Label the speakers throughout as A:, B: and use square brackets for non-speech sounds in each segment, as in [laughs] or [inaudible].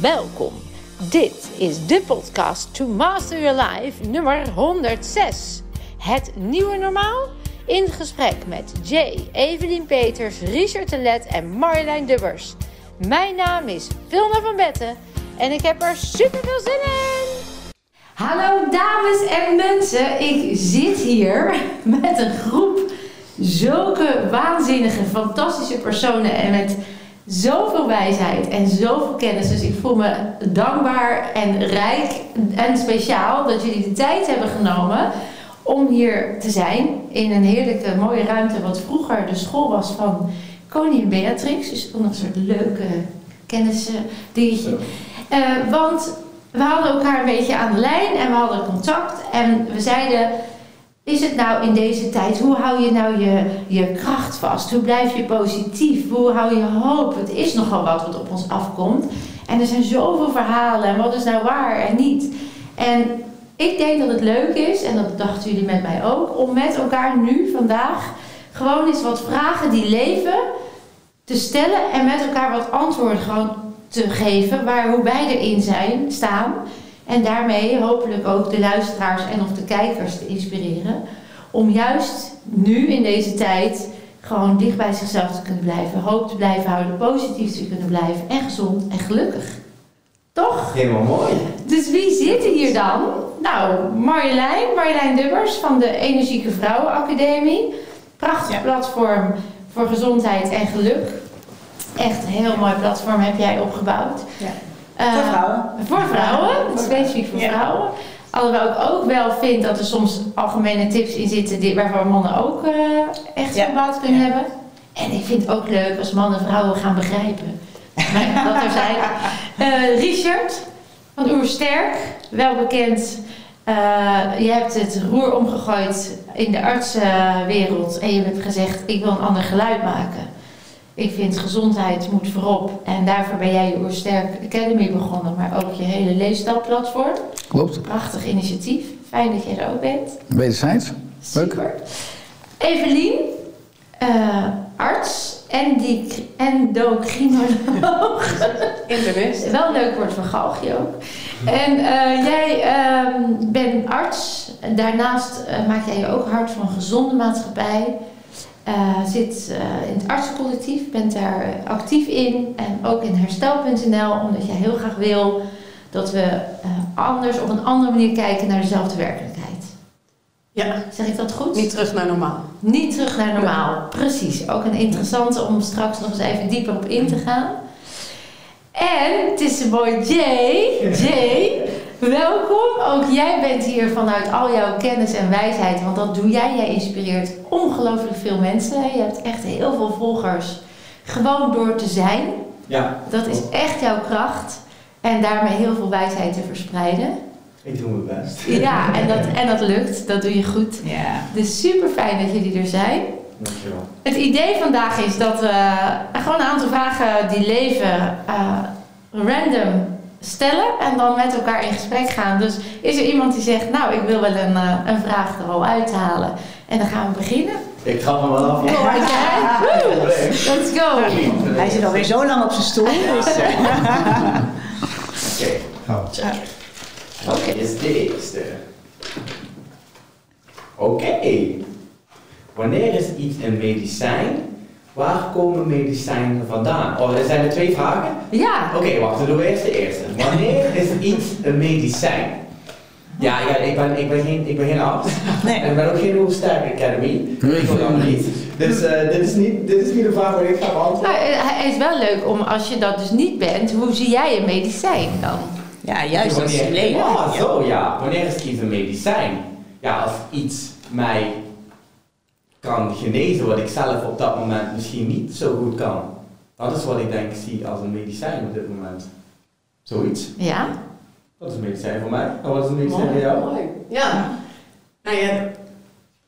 A: Welkom. Dit is de podcast To Master Your Life nummer 106. Het nieuwe normaal? In gesprek met Jay, Evelien Peters, Richard Telet en Marjolein Dubbers. Mijn naam is Vilna van Betten en ik heb er super veel zin in. Hallo dames en mensen, ik zit hier met een groep zulke waanzinnige, fantastische personen en met zoveel wijsheid en zoveel kennis. Dus ik voel me dankbaar en rijk en speciaal dat jullie de tijd hebben genomen om hier te zijn in een heerlijke mooie ruimte wat vroeger de school was van koningin Beatrix. Dus nog een soort leuke kennis dingetje. Uh, want we hadden elkaar een beetje aan de lijn en we hadden contact en we zeiden is het nou in deze tijd, hoe hou je nou je, je kracht vast? Hoe blijf je positief? Hoe hou je hoop? Het is nogal wat wat op ons afkomt. En er zijn zoveel verhalen en wat is nou waar en niet. En ik denk dat het leuk is, en dat dachten jullie met mij ook, om met elkaar nu, vandaag, gewoon eens wat vragen die leven te stellen en met elkaar wat antwoorden gewoon te geven waar hoe wij erin zijn, staan. En daarmee hopelijk ook de luisteraars en of de kijkers te inspireren. Om juist nu in deze tijd gewoon dicht bij zichzelf te kunnen blijven. Hoop te blijven houden, positief te kunnen blijven. En gezond en gelukkig. Toch?
B: Helemaal mooi.
A: Dus wie zit hier dan? Nou, Marjolein, Marjolein Dubbers van de Energieke Vrouwenacademie. Prachtig platform voor gezondheid en geluk. Echt een heel mooi platform heb jij opgebouwd.
C: Ja. Uh, voor vrouwen.
A: Voor vrouwen, specifiek voor vrouwen. Alhoewel ik ook wel vind dat er soms algemene tips in zitten die, waarvan mannen ook uh, echt ja. baat kunnen hebben. En ik vind het ook leuk als mannen vrouwen gaan begrijpen. Maar [laughs] dat er zijn. Uh, Richard van Oersterk, wel bekend. je hebt het roer omgegooid in de artsenwereld en je hebt gezegd: Ik wil een ander geluid maken. Ik vind gezondheid moet voorop. En daarvoor ben jij je Oersterk Academy begonnen, maar ook je hele leefstijlplatform.
D: Klopt.
A: Prachtig initiatief. Fijn dat je er ook bent.
D: Wederzijds. Leuk.
A: Super. Evelien, uh, arts, endocrinoloog.
C: Internist.
A: Wel een leuk woord van Galgje ook. En uh, jij uh, bent arts. Daarnaast uh, maak jij je ook hard van gezonde maatschappij. Uh, zit uh, in het artsencollectief, bent daar actief in en ook in herstel.nl, omdat je heel graag wil dat we uh, anders op een andere manier kijken naar dezelfde werkelijkheid.
C: Ja.
A: Zeg ik dat goed?
C: Niet terug naar normaal.
A: Niet terug naar normaal, ja. precies. Ook een interessante om straks nog eens even dieper op in te gaan. En het is een mooi Jay. Jay, [laughs] welkom. Ook jij bent hier vanuit al jouw kennis en wijsheid, want dat doe jij. Jij inspireert ongelooflijk veel mensen. Je hebt echt heel veel volgers. Gewoon door te zijn.
B: Ja.
A: Dat is echt jouw kracht. En daarmee heel veel wijsheid te verspreiden.
B: Ik doe mijn best.
A: Ja, en dat, [laughs] en dat lukt. Dat doe je goed.
C: Ja.
A: Dus super fijn dat jullie er zijn.
B: Dankjewel.
A: Het idee vandaag is dat we gewoon een aantal vragen die leven uh, random stellen en dan met elkaar in gesprek gaan. Dus is er iemand die zegt, nou ik wil wel een, uh, een vraag er al uithalen. En dan gaan we beginnen.
B: Ik trap hem wel af.
A: Ja.
B: Ja.
A: Let's go.
C: Hij zit alweer zo lang op zijn stoel. Dus,
B: Oké, gaan we checken. Oké, is de eerste. Oké. Okay. Wanneer is iets een medicijn? Waar komen medicijnen vandaan? Oh, er zijn er twee vragen?
A: Ja.
B: Oké, okay, wacht, dan doen we eerst de eerste. Wanneer [laughs] is iets een medicijn? Ja, ja ik, ben, ik, ben geen, ik ben geen arts.
C: Nee.
B: En ik ben ook geen Oersterk Academy. Ik wil dat niet. [laughs] Dus uh, dit, is niet, dit is niet de vraag waar ik ga beantwoorden.
A: Nou, het is wel leuk om, als je dat dus niet bent, hoe zie jij een medicijn dan?
C: Ja, juist als leven.
B: Ja, zo ja. Wanneer is iets een medicijn? Ja, als iets mij kan genezen wat ik zelf op dat moment misschien niet zo goed kan. Dat is wat ik denk zie als een medicijn op dit moment. Zoiets.
A: Ja.
B: Dat is een medicijn voor mij. En wat is een medicijn voor jou?
E: Mooi. Ja. Nou ja,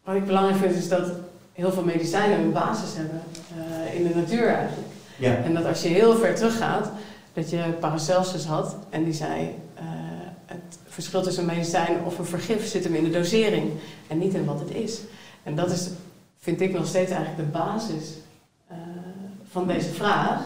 E: wat ik belangrijk vind is dat heel veel medicijnen een basis hebben uh, in de natuur eigenlijk.
B: Ja.
E: En dat als je heel ver teruggaat, dat je Paracelsus had en die zei, uh, het verschil tussen een medicijn of een vergif zit hem in de dosering en niet in wat het is. En dat is, vind ik nog steeds eigenlijk de basis uh, van deze vraag.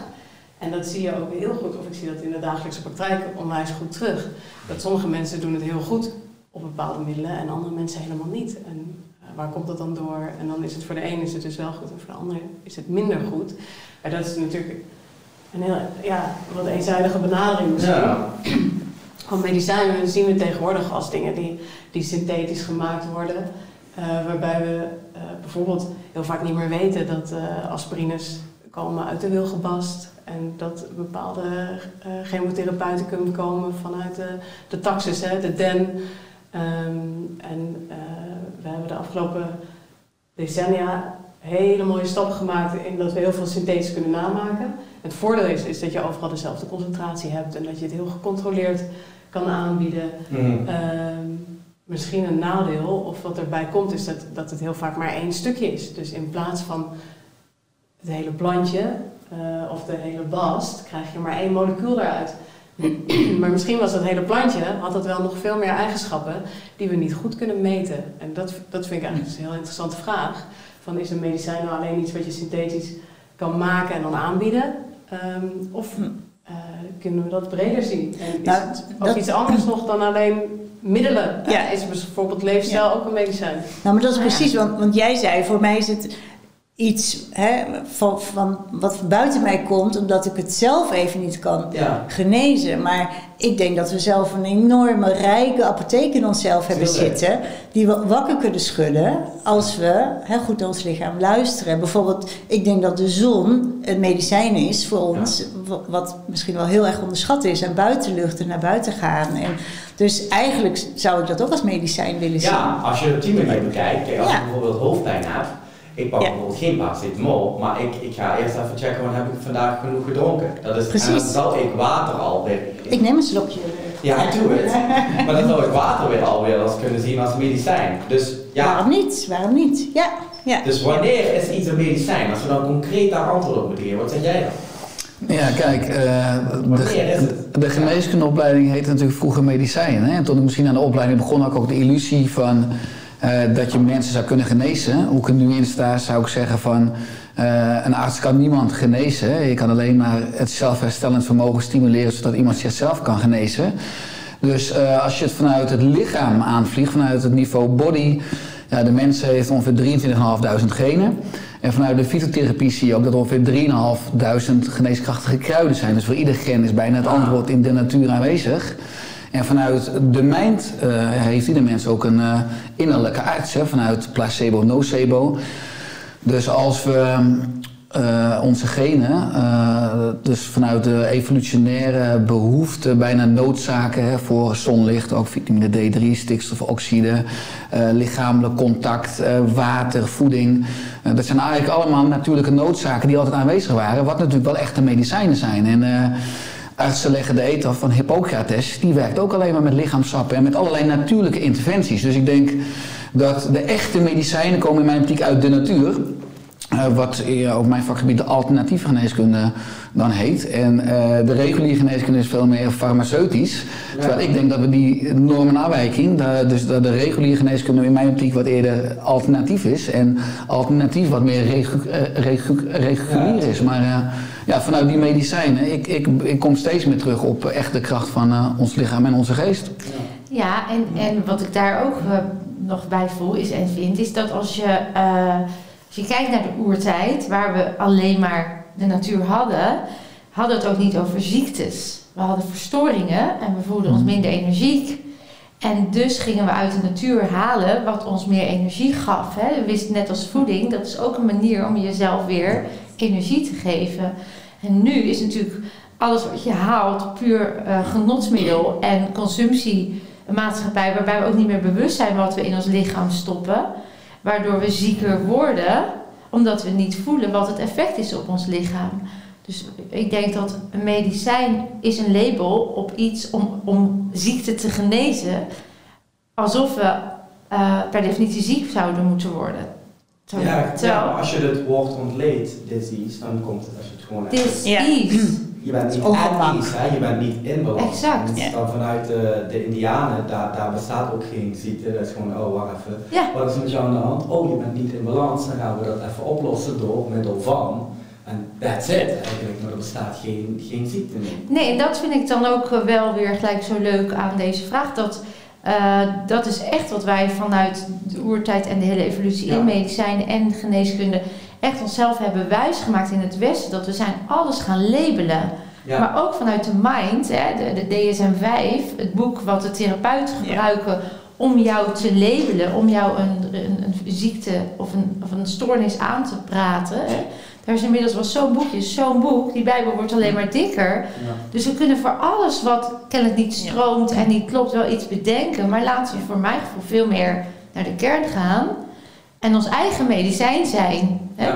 E: En dat zie je ook heel goed, of ik zie dat in de dagelijkse praktijk onwijs goed terug. Dat sommige mensen doen het heel goed op bepaalde middelen en andere mensen helemaal niet. En uh, waar komt dat dan door? En dan is het voor de een is het dus wel goed en voor de ander is het minder goed. En dat is natuurlijk een heel, ja, wat eenzijdige benadering misschien. Ja. Van medicijnen zien we tegenwoordig als dingen die, die synthetisch gemaakt worden. Uh, waarbij we bijvoorbeeld heel vaak niet meer weten dat uh, aspirines komen uit de wilgebast. En dat bepaalde chemotherapeuticum komen vanuit de, de taxis, hè, de den. Um, en we hebben de afgelopen decennia hele mooie stappen gemaakt in dat we heel veel synthetisch kunnen namaken. Het voordeel is, is dat je overal dezelfde concentratie hebt en dat je het heel gecontroleerd kan aanbieden. Mm. Uh, misschien een nadeel, of wat erbij komt, is dat, dat het heel vaak maar één stukje is. Dus in plaats van het hele plantje uh, of de hele bast, krijg je maar één molecuul eruit. [clears throat] maar misschien was dat hele plantje, had het wel nog veel meer eigenschappen die we niet goed kunnen meten. En dat, dat vind ik eigenlijk een heel interessante vraag. Van is een medicijn nou alleen iets wat je synthetisch kan maken en dan aanbieden? Um, of hm. Uh, kunnen we dat breder zien? En is nou, het ook iets anders nog dan alleen middelen? Ja. is bijvoorbeeld leefstijl ja. ook een medicijn?
C: Nou, maar dat is precies, want, want jij zei, voor mij is het iets hè, van, van wat buiten mij komt, omdat ik het zelf even niet kan ja. genezen. Maar ik denk dat we zelf een enorme rijke apotheek in onszelf hebben zitten, die we wakker kunnen schudden als we hè, goed naar ons lichaam luisteren. Bijvoorbeeld, ik denk dat de zon een medicijn is voor ons, ja. wat misschien wel heel erg onderschat is, en buitenlucht en naar buiten gaan. En dus eigenlijk zou ik dat ook als medicijn willen zien.
B: Ja, als je op die manier bekijkt, als je bijvoorbeeld hoofdpijn hebt ik pak ja. bijvoorbeeld geen paracetamol, maar ik, ik ga eerst even checken, wat heb ik vandaag genoeg gedronken. Dat is, Precies. En dan zal ik water alweer...
C: Ik neem een slokje.
B: Ja, doe het. maar dan zou ik water weer alweer als kunnen zien als medicijn. Dus, ja.
C: Waarom niet? Waarom niet? Ja. ja.
B: Dus wanneer is iets een medicijn? Als we dan concreet daar antwoord op moeten geven, wat zeg jij dan?
D: Ja, kijk, uh, de, de geneeskundeopleiding heette natuurlijk vroeger medicijnen. En toen ik misschien aan de opleiding begon, had ik ook de illusie van uh, dat je mensen zou kunnen genezen. Hoe ik er nu in sta, zou ik zeggen van... Uh, een arts kan niemand genezen. Je kan alleen maar het zelfherstellend vermogen stimuleren... zodat iemand zichzelf kan genezen. Dus uh, als je het vanuit het lichaam aanvliegt, vanuit het niveau body... Ja, de mens heeft ongeveer 23.500 genen. En vanuit de fytotherapie zie je ook dat ongeveer 3.500 geneeskrachtige kruiden zijn. Dus voor ieder gen is bijna het antwoord in de natuur aanwezig. En vanuit de mind uh, heeft ieder mens ook een uh, innerlijke arts, hè, vanuit placebo, nocebo. Dus als we uh, onze genen, dus vanuit de evolutionaire behoefte, bijna noodzaken hè, voor zonlicht, ook vitamine D3, stikstofoxide, lichamelijk contact, water, voeding. dat zijn eigenlijk allemaal natuurlijke noodzaken die altijd aanwezig waren, wat natuurlijk wel echte medicijnen zijn. En, Artsen leggen de af van Hippocrates. Die werkt ook alleen maar met lichaamsappen en met allerlei natuurlijke interventies. Dus ik denk dat de echte medicijnen komen in mijn optiek uit de natuur. Uh, wat uh, op mijn vakgebied de alternatieve geneeskunde dan heet. En uh, de reguliere geneeskunde is veel meer farmaceutisch. Ja. Terwijl ik denk dat we die normenafwijking, dus dat de reguliere geneeskunde in mijn optiek wat eerder alternatief is. En alternatief wat meer regu regu regulier is. Maar ja, vanuit die medicijnen, ik, ik, ik kom steeds meer terug op echt de kracht van ons lichaam en onze geest.
A: Ja, en, en wat ik daar ook nog bij voel is en vind, is dat als je je kijkt naar de oertijd, waar we alleen maar de natuur hadden, hadden we het ook niet over ziektes. We hadden verstoringen en we voelden ons mhm. minder energiek. En dus gingen we uit de natuur halen wat ons meer energie gaf. Hè. We wisten net als voeding, dat is ook een manier om jezelf weer energie te geven. En nu is natuurlijk alles wat je haalt puur uh, genotsmiddel en consumptiemaatschappij, waarbij we ook niet meer bewust zijn wat we in ons lichaam stoppen waardoor we zieker worden, omdat we niet voelen wat het effect is op ons lichaam. Dus ik denk dat een medicijn is een label op iets om, om ziekte te genezen, alsof we uh, per definitie ziek zouden moeten worden.
B: ja, ja, als je het woord ontleedt, disease, dan komt het als je het gewoon
A: Disease
B: je bent niet at ease, je bent niet in balans.
A: Exact.
B: Ja. Dan vanuit de, de Indianen, daar, daar bestaat ook geen ziekte. Dat is gewoon, oh wacht even,
A: ja.
B: wat is met jou aan de hand? Oh, je bent niet in balans, dan gaan we dat even oplossen door middel van En that's it eigenlijk, maar er bestaat geen, geen ziekte meer.
A: Nee, en dat vind ik dan ook eh, wel weer gelijk zo leuk aan deze vraag. Dat, uh, dat is echt wat wij vanuit de oertijd en de hele evolutie in medicijnen en geneeskunde echt onszelf hebben wijsgemaakt in het Westen. Dat we zijn alles gaan labelen. Ja. Maar ook vanuit de mind, hè, de, de DSM-5, het boek wat de therapeuten gebruiken om jou te labelen, om jou een, een, een ziekte of een, of een stoornis aan te praten. Hè. Daar is inmiddels wel zo'n boekje, zo'n boek. Die Bijbel wordt alleen maar dikker. Dus we kunnen voor alles wat kennelijk niet stroomt en niet klopt wel iets bedenken. Maar laten we voor mijn gevoel veel meer naar de kern gaan. En ons eigen medicijn zijn. Hè?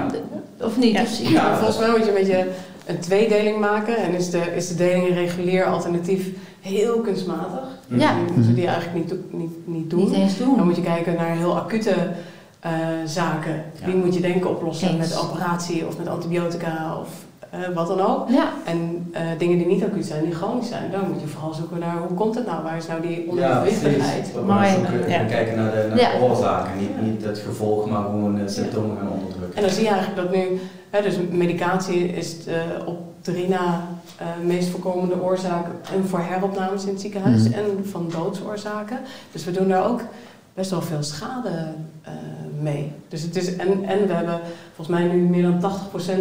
A: Of niet?
E: Ja. volgens mij moet je een beetje een tweedeling maken. En is de, is de deling regulier alternatief heel kunstmatig.
A: Ja.
E: Die moeten die eigenlijk niet, niet, niet doen.
A: Niet eens doen.
E: Dan moet je kijken naar heel acute uh, zaken. Die moet je denken oplossen met operatie of met antibiotica of uh, wat dan ook.
A: Ja.
E: En uh, dingen die niet acuut zijn, die chronisch zijn, dan moet je vooral zoeken naar hoe komt het nou? Waar is nou die onevenwichtigheid?
B: Ja, maar ja. kijken naar de, naar de oorzaken, niet, niet het gevolg, maar gewoon uh, symptomen gaan onderdrukken.
E: En dan zie je eigenlijk dat nu, hè, dus medicatie is de, op drie na meest voorkomende oorzaak en voor heropnames in het ziekenhuis mm. en van doodsoorzaken. Dus we doen daar ook best wel veel schade uh, mee. Dus het is, en, en we hebben volgens mij nu meer dan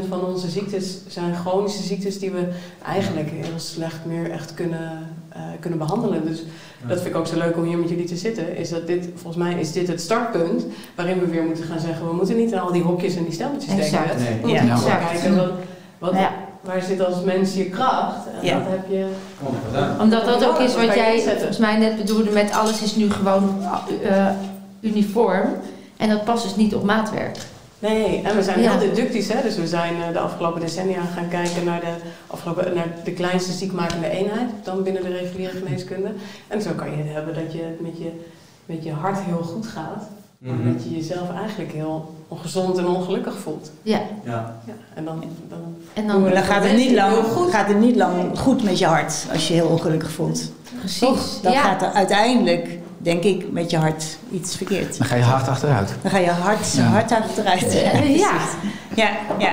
E: 80% van onze ziektes zijn chronische ziektes die we eigenlijk heel slecht meer echt kunnen, uh, kunnen behandelen. Dus dat vind ik ook zo leuk om hier met jullie te zitten. Is dat dit, volgens mij is dit het startpunt waarin we weer moeten gaan zeggen, we moeten niet in al die hokjes en die stempeltjes denken.
A: Nee.
E: Ja. kijken wat, wat, ja waar zit als mens je kracht? En ja. dat heb je...
A: Omdat dat ook is wat jij volgens mij net bedoelde met alles is nu gewoon uh, uniform. En dat past dus niet op maatwerk.
E: Nee, en we zijn heel deductisch. Hè? Dus we zijn uh, de afgelopen decennia gaan kijken naar de, afgelopen, naar de kleinste ziekmakende eenheid. Dan binnen de reguliere geneeskunde. En zo kan je het hebben dat je het met je, met je hart heel goed gaat. Maar mm -hmm. dat je jezelf eigenlijk heel ongezond en ongelukkig voelt.
A: Ja.
B: ja.
E: ja en dan, dan,
C: en dan, dan gaat, het niet lang, gaat het niet lang goed met je hart als je heel ongelukkig voelt.
A: Precies.
C: Dan gaat er uiteindelijk, denk ik, met je hart iets verkeerd.
D: Dan ga je hard achteruit.
C: Dan ga je hard, ja. hard achteruit.
A: Ja. [laughs]
C: ja. Ja.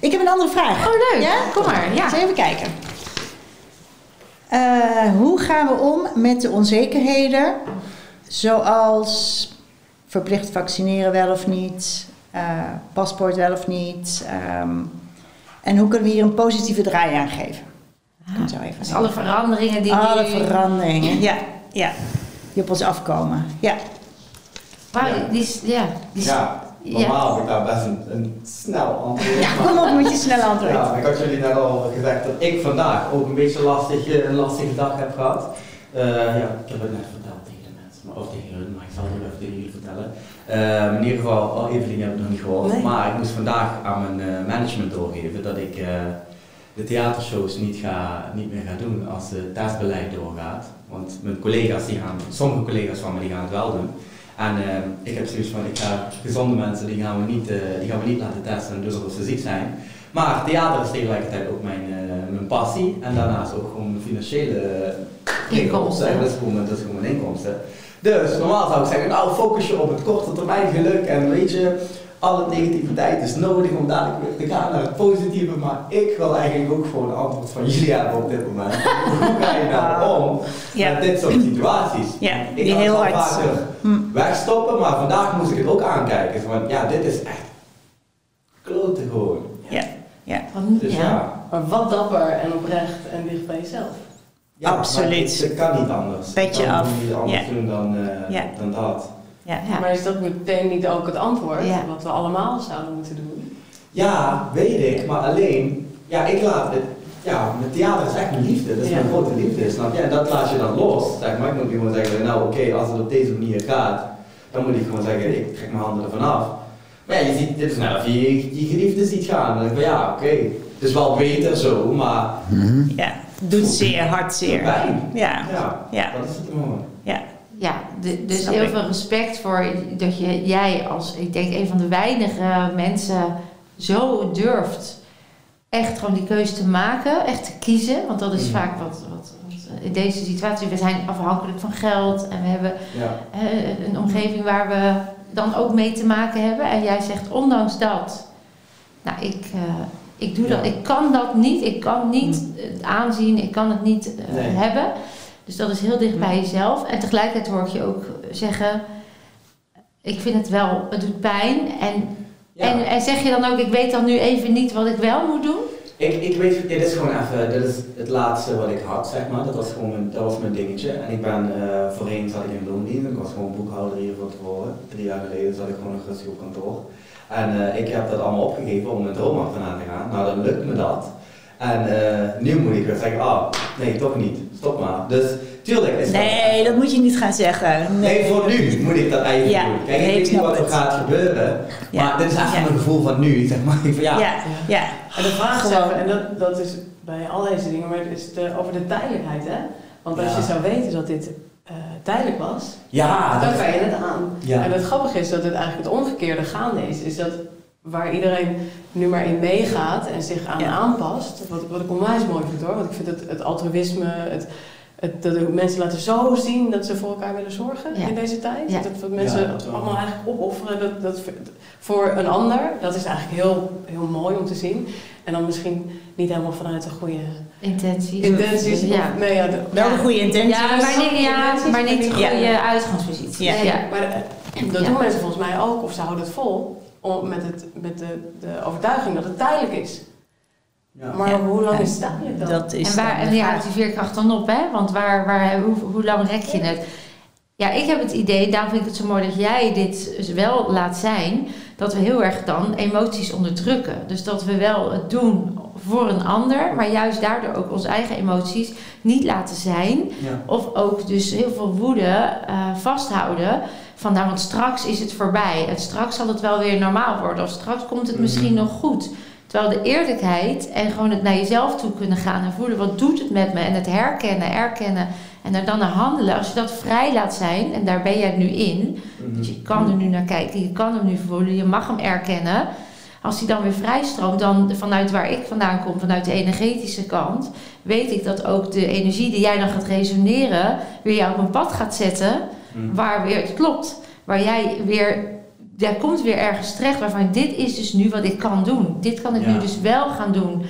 C: Ik heb een andere vraag.
A: Oh, leuk. Ja? Kom maar. Ja.
C: Eens even kijken. Uh, hoe gaan we om met de onzekerheden zoals verplicht vaccineren wel of niet, uh, paspoort wel of niet. Um, en hoe kunnen we hier een positieve draai aan geven?
A: Ah, zo even dus alle veranderingen die
C: Alle
A: nu...
C: veranderingen, ja, ja. Die op ons afkomen, ja.
A: Maar ja. die, ja, die,
B: ja, normaal heb ik daar best een, een snel antwoord.
C: Ja, kom op met je snelle antwoord.
B: Ja, ik had jullie net al gezegd dat ik vandaag ook een beetje lastig, een lastige dag heb gehad. Uh, ja, ik heb het net verteld tegen de mensen, maar ook tegen hun, maar ik zal het even tegen jullie vertellen. Uh, in ieder geval, oh, Evelien heb ik nog niet gehoord, nee. maar ik moest vandaag aan mijn uh, management doorgeven dat ik uh, de theatershows niet, ga, niet meer ga doen als het testbeleid doorgaat. Want mijn collega's, die gaan, sommige collega's van me die gaan het wel doen. En ik heb zoiets van, ik ga gezonde mensen, die gaan we niet, die gaan we niet laten testen, dus als ze ziek zijn. Maar theater is tegelijkertijd ook mijn, mijn passie en daarnaast ook gewoon mijn financiële
A: inkomsten.
B: Dat is gewoon, dat is gewoon mijn inkomsten. Dus normaal zou ik zeggen, nou focus je op het korte termijn geluk en weet je, alle negativiteit is nodig om dadelijk weer te gaan naar het positieve, maar ik wil eigenlijk ook gewoon een antwoord van jullie hebben op dit moment. [laughs] Hoe ga je nou om ja. met dit soort situaties?
C: Ja,
B: ik
C: die
B: kan
C: heel
B: het
C: hard
B: vaker hm. wegstoppen, maar vandaag moest ik het ook aankijken. Want ja, dit is echt klote gewoon.
C: Ja, ja.
B: Dus ja. ja.
E: Maar wat dapper en oprecht en dicht bij jezelf.
B: Ja,
C: Absoluut.
B: Het kan niet anders.
C: Petje
B: kan
C: af.
B: niet anders doen dan, uh,
C: ja.
B: dan dat.
C: Ja.
E: Ja. Maar is dat meteen niet ook het antwoord? Wat we allemaal zouden moeten doen?
B: Ja, weet ik. Maar alleen, ja, ik laat het. Ja, met theater is echt mijn liefde. Dat is mijn grote liefde, snap je? En dat laat je dan los. Zeg maar. Ik moet gewoon zeggen, nou oké, okay, als het op deze manier gaat, dan moet ik gewoon zeggen, ik trek mijn handen ervan af. Maar ja, je ziet, dit is nou, of je je geliefde ziet gaan. Dan denk ik van ja, oké, okay. het is wel beter zo, maar...
C: Ja, doet zeer, hard zeer.
B: Pijn.
C: Ja.
B: ja.
C: ja.
B: Dat is het gewoon.
C: Ja.
A: Ja, dus Snap heel ik. veel respect voor dat je, jij als, ik denk, een van de weinige mensen zo durft echt gewoon die keuze te maken, echt te kiezen. Want dat is mm. vaak wat, wat, wat, in deze situatie, we zijn afhankelijk van geld en we hebben
B: ja.
A: uh, een omgeving waar we dan ook mee te maken hebben. En jij zegt, ondanks dat, nou, ik, uh, Ik doe dat, ik kan dat niet, ik kan niet het aanzien, ik kan het niet uh, hebben. Dus dat is heel dicht bij jezelf. En tegelijkertijd hoor ik je ook zeggen, ik vind het wel, het doet pijn. En, en, en zeg je dan ook, ik weet dan nu even niet wat ik wel moet doen?
B: Ik, ik weet, dit is gewoon even, dit is het laatste wat ik had, zeg maar. Dat was gewoon mijn, dat was mijn dingetje. En ik ben, uh, voorheen zat ik in loondienst, ik was gewoon boekhouder hier van tevoren. Drie jaar geleden zat ik gewoon nog rustig op kantoor. En uh, ik heb dat allemaal opgegeven om mijn droom achterna te gaan. Nou, dan lukt me dat. En uh, nu moet ik weer zeggen, ah, nee, toch niet. Stop maar. Dus tuurlijk is
C: Nee, dat, dat moet je niet gaan zeggen.
B: Nee, nee voor nu moet ik dat eigenlijk ja, doen. Kijk, ik weet niet wat er gaat gebeuren. Ja. Maar dit is echt ja. mijn gevoel van nu. Zeg maar. [laughs] ja.
C: Ja. ja.
E: En de vraag is even, en dat, dat is bij al deze dingen, maar het is de, over de tijdelijkheid, hè? Want als je zou weten dat dit uh, tijdelijk was,
B: ja,
E: dan kan je het aan. Ja. En het grappige is dat het eigenlijk het omgekeerde gaande is. Is dat waar iedereen nu maar in meegaat en zich aan aanpast. Wat, wat ik onwijs mooi vind hoor. Want ik vind het, het altruïsme, het, het, dat mensen laten zo zien dat ze voor elkaar willen zorgen in deze tijd. Dat, dat mensen allemaal eigenlijk opofferen dat, dat, voor een ander. Dat is eigenlijk heel, heel mooi om te zien. En dan misschien niet helemaal vanuit de goede
A: intenties.
E: Intenties. Ja. nee, ja,
C: Wel de goede intenties.
A: Ja, maar niet, ja, maar niet de goede uitgangspositie.
E: Ja. Maar eh, dat doen mensen volgens mij ook, of ze houden het vol om, met, het, met de, de overtuiging dat het tijdelijk is. Ja. Maar hoe lang is het tijdelijk dan?
A: Dat is en waar, en ja, die veerkracht dan op, hè? Want waar, waar, hoe, hoe lang rek je het? Ja, ik heb het idee, daarom vind ik het zo mooi dat jij dit dus wel laat zijn, dat we heel erg dan emoties onderdrukken. Dus dat we wel het doen voor een ander, maar juist daardoor ook onze eigen emoties niet laten zijn. Ja. Of ook dus heel veel woede uh, vasthouden. Van nou, want straks is het voorbij. En straks zal het wel weer normaal worden. Of straks komt het misschien mhm. nog goed. Terwijl de eerlijkheid en gewoon het naar jezelf toe kunnen gaan en voelen. Wat doet het met me? En het herkennen, erkennen. En er dan naar handelen. Als je dat vrij laat zijn. En daar ben jij nu in. Mm Dus je kan er nu naar kijken. Je kan hem nu voelen. Je mag hem erkennen. Als hij dan weer vrijstroomt, dan vanuit waar ik vandaan kom, vanuit de energetische kant, weet ik dat ook de energie die jij dan gaat resoneren, weer jou op een pad gaat zetten Mm. Waar weer het klopt. Waar jij weer, daar komt weer ergens terecht waarvan dit is dus nu wat ik kan doen. Dit kan ik nu dus wel gaan doen.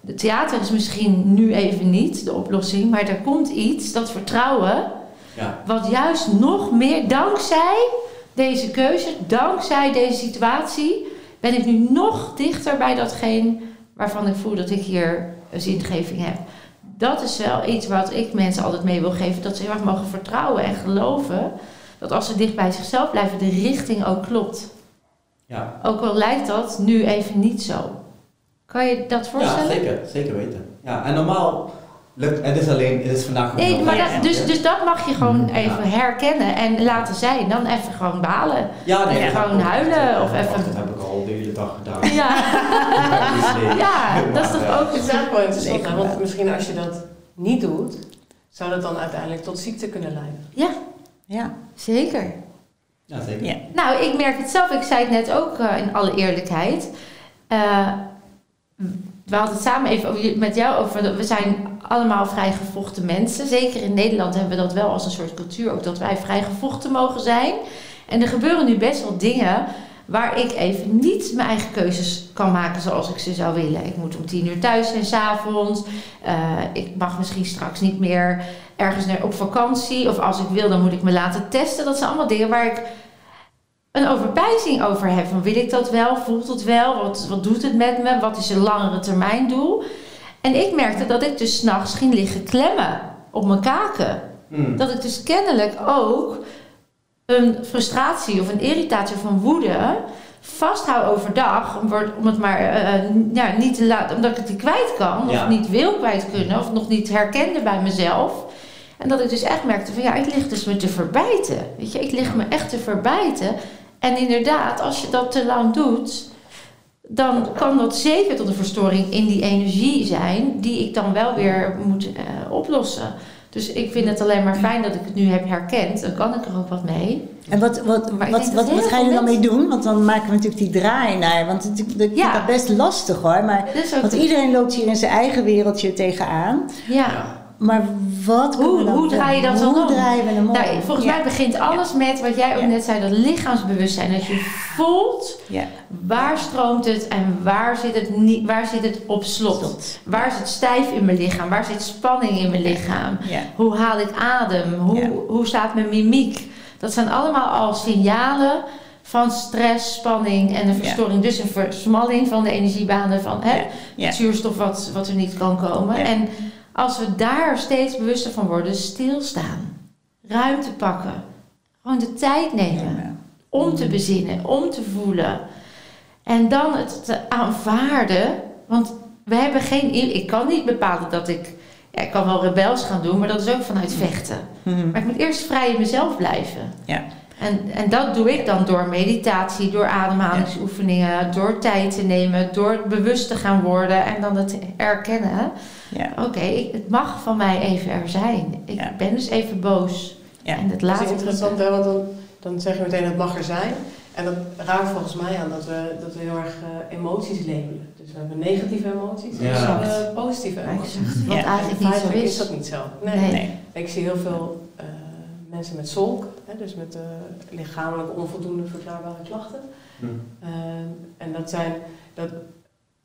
A: De theater is misschien nu even niet de oplossing, maar er komt iets, dat vertrouwen, ja. wat juist nog meer, dankzij deze keuze, dankzij deze situatie, ben ik nu nog dichter bij datgene waarvan ik voel dat ik hier een zingeving heb dat is wel iets wat ik mensen altijd mee wil geven. Dat ze heel erg mogen vertrouwen en geloven. Dat als ze dicht bij zichzelf blijven, de richting ook klopt. Ja. Ook al lijkt dat nu even niet zo. Kan je dat voorstellen?
B: Ja, zeker. Zeker weten. Ja, en normaal lukt het is alleen, het is vandaag
A: Nee, maar dat, dus, dus dat mag je gewoon mm, even herkennen en laten zijn. Dan even gewoon balen. Ja, nee, even gewoon huilen. of even...
B: De hele dag gedaan.
A: Ja, [laughs] ja dat is toch ook...
E: Het is wel interessant, want misschien als je dat niet doet, zou dat dan uiteindelijk tot ziekte kunnen leiden.
A: Ja, ja zeker.
B: Ja, zeker. Ja.
A: Nou, ik merk het zelf. Ik zei het net ook uh, in alle eerlijkheid. Uh, we hadden het samen even met jou over. We zijn allemaal vrijgevochten mensen. Zeker in Nederland hebben we dat wel als een soort cultuur ook dat wij vrijgevochten mogen zijn. En er gebeuren nu best wel dingen waar ik even niet mijn eigen keuzes kan maken zoals ik ze zou willen. Ik moet om tien uur thuis zijn s'avonds. Uh, ik mag misschien straks niet meer ergens naar, op vakantie. Of als ik wil, dan moet ik me laten testen. Dat zijn allemaal dingen waar ik een overpijzing over heb. Van wil ik dat wel? Voelt het wel? Wat, wat doet het met me? Wat is een langere termijn doel? En ik merkte dat ik dus s'nachts ging liggen klemmen op mijn kaken. Hmm. Dat ik dus kennelijk ook een frustratie of een irritatie of een woede vasthoud overdag. Om, om het maar uh, ja, niet te laten, omdat ik het niet kwijt kan. Of niet wil kwijt kunnen. Of nog niet herkende bij mezelf. En dat ik dus echt merkte van ja, ik lig dus me te verbijten. Weet je, ik lig me echt te verbijten. En inderdaad, als je dat te lang doet, dan kan dat zeker tot een verstoring in die energie zijn, die ik dan wel weer moet uh, oplossen. Dus ik vind het alleen maar fijn dat ik het nu heb herkend. Dan kan ik er ook wat mee.
C: En wat, wat, wat, wat, wat, ga je er dan mee doen? Want dan maken we natuurlijk die draai naar. Want het, ik vind dat best lastig hoor. Maar, want iedereen loopt hier in zijn eigen wereldje tegenaan.
A: Ja.
C: Maar wat
A: hoe,
C: dan,
A: hoe draai je dat dan om?
C: draaien we hem om?
A: Nou, volgens
C: Ja.
A: mij begint alles met wat jij ook
C: Ja.
A: net zei, dat lichaamsbewustzijn. Dat je voelt waar stroomt het en waar zit het, niet, waar zit het op slot.
C: Slot.
A: Waar zit stijf in mijn lichaam? Waar zit spanning in mijn lichaam? Hoe haal ik adem? Hoe, hoe staat mijn mimiek? Dat zijn allemaal al signalen van stress, spanning en een verstoring. Dus een versmalling van de energiebanen van hè, het zuurstof wat, wat er niet kan komen. En als we daar steeds bewuster van worden, stilstaan, ruimte pakken, gewoon de tijd nemen
C: Ja.
A: om te bezinnen, om te voelen. En dan het te aanvaarden, want we hebben geen. Ik kan niet bepalen dat ik. Ja, ik kan wel rebels gaan doen, maar dat is ook vanuit vechten.
C: Mhm.
A: Maar ik moet eerst vrij in mezelf blijven.
C: Ja.
A: En, en dat doe ik dan door meditatie, door ademhalingsoefeningen, door tijd te nemen, door bewust te gaan worden en dan het erkennen.
C: Ja.
A: Oké, het mag van mij even er zijn. Ik
C: Ja.
A: ben dus even boos.
C: Ja.
A: En
E: Dat
A: laat
E: is interessant, hè, want dan, dan zeg je meteen het mag er zijn. En dat raakt volgens mij aan dat we, dat we heel erg eh, emoties labelen. Dus we hebben negatieve emoties en
B: Ja.
E: we hebben positieve emoties.
A: Exact.
C: Ja.
A: eigenlijk
E: En
A: niet zo is.
E: is dat niet zo. Nee.
A: Nee.
C: Nee.
E: Ik zie heel veel eh, mensen met zolk, hè, dus met eh, lichamelijk onvoldoende verklaarbare klachten.
B: Hm.
E: Eh, en dat zijn, dat,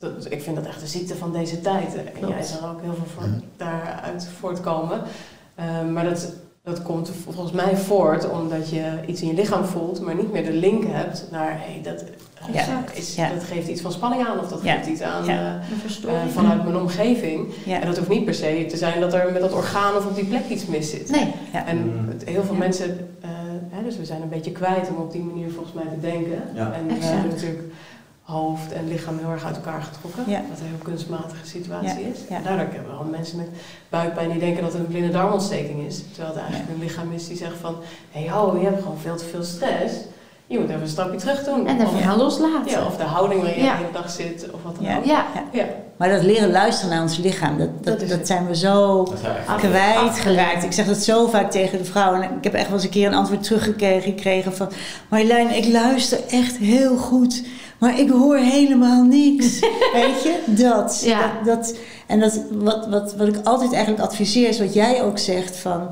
E: dat, ik vind dat echt de ziekte van deze tijd. En
A: Klopt.
E: jij zal ook heel veel voor, daaruit voortkomen. Eh, maar dat, dat komt volgens mij voort omdat je iets in je lichaam voelt, maar niet meer de link hebt naar hey, dat,
C: Ja.
E: Is,
C: Ja.
E: dat geeft iets van spanning aan of dat
C: Ja.
E: geeft iets aan
C: Ja.
E: eh, eh, vanuit mijn omgeving.
C: Ja.
E: En dat hoeft niet per se te zijn dat er met dat orgaan of op die plek iets mis zit.
A: Nee.
C: Ja.
E: En
B: Mm.
E: het- heel veel
A: Ja.
E: mensen, eh, hè, dus we zijn een beetje kwijt om op die manier volgens mij te denken.
B: Ja.
E: En we hebben natuurlijk hoofd en lichaam heel erg uit elkaar getrokken.
C: Ja.
E: Wat een heel kunstmatige situatie
C: Ja,
E: is. En daardoor hebben we al mensen met buikpijn die denken dat het een blinde darmontsteking is. Terwijl het eigenlijk een lichaam is die zegt van, hé hey, oh, je hebt gewoon veel te veel stress. Je moet even een stapje terug doen.
A: En even
E: of,
A: gaan loslaten.
E: ja, of de houding waarin je
A: Ja.
E: de hele dag zit of wat dan
C: Ja.
E: ook.
A: Ja,
E: Ja.
C: Maar dat leren luisteren naar ons lichaam, dat, dat, zijn we zo kwijtgeraakt. Ik zeg dat zo vaak tegen de vrouwen. En ik heb echt wel eens een keer een antwoord teruggekregen gekregen van... Marjolein, ik luister echt heel goed, maar ik hoor helemaal niks. [laughs] Weet je, dat.
A: Ja.
C: dat, dat en dat, wat, wat, wat ik altijd eigenlijk adviseer is wat jij ook zegt van...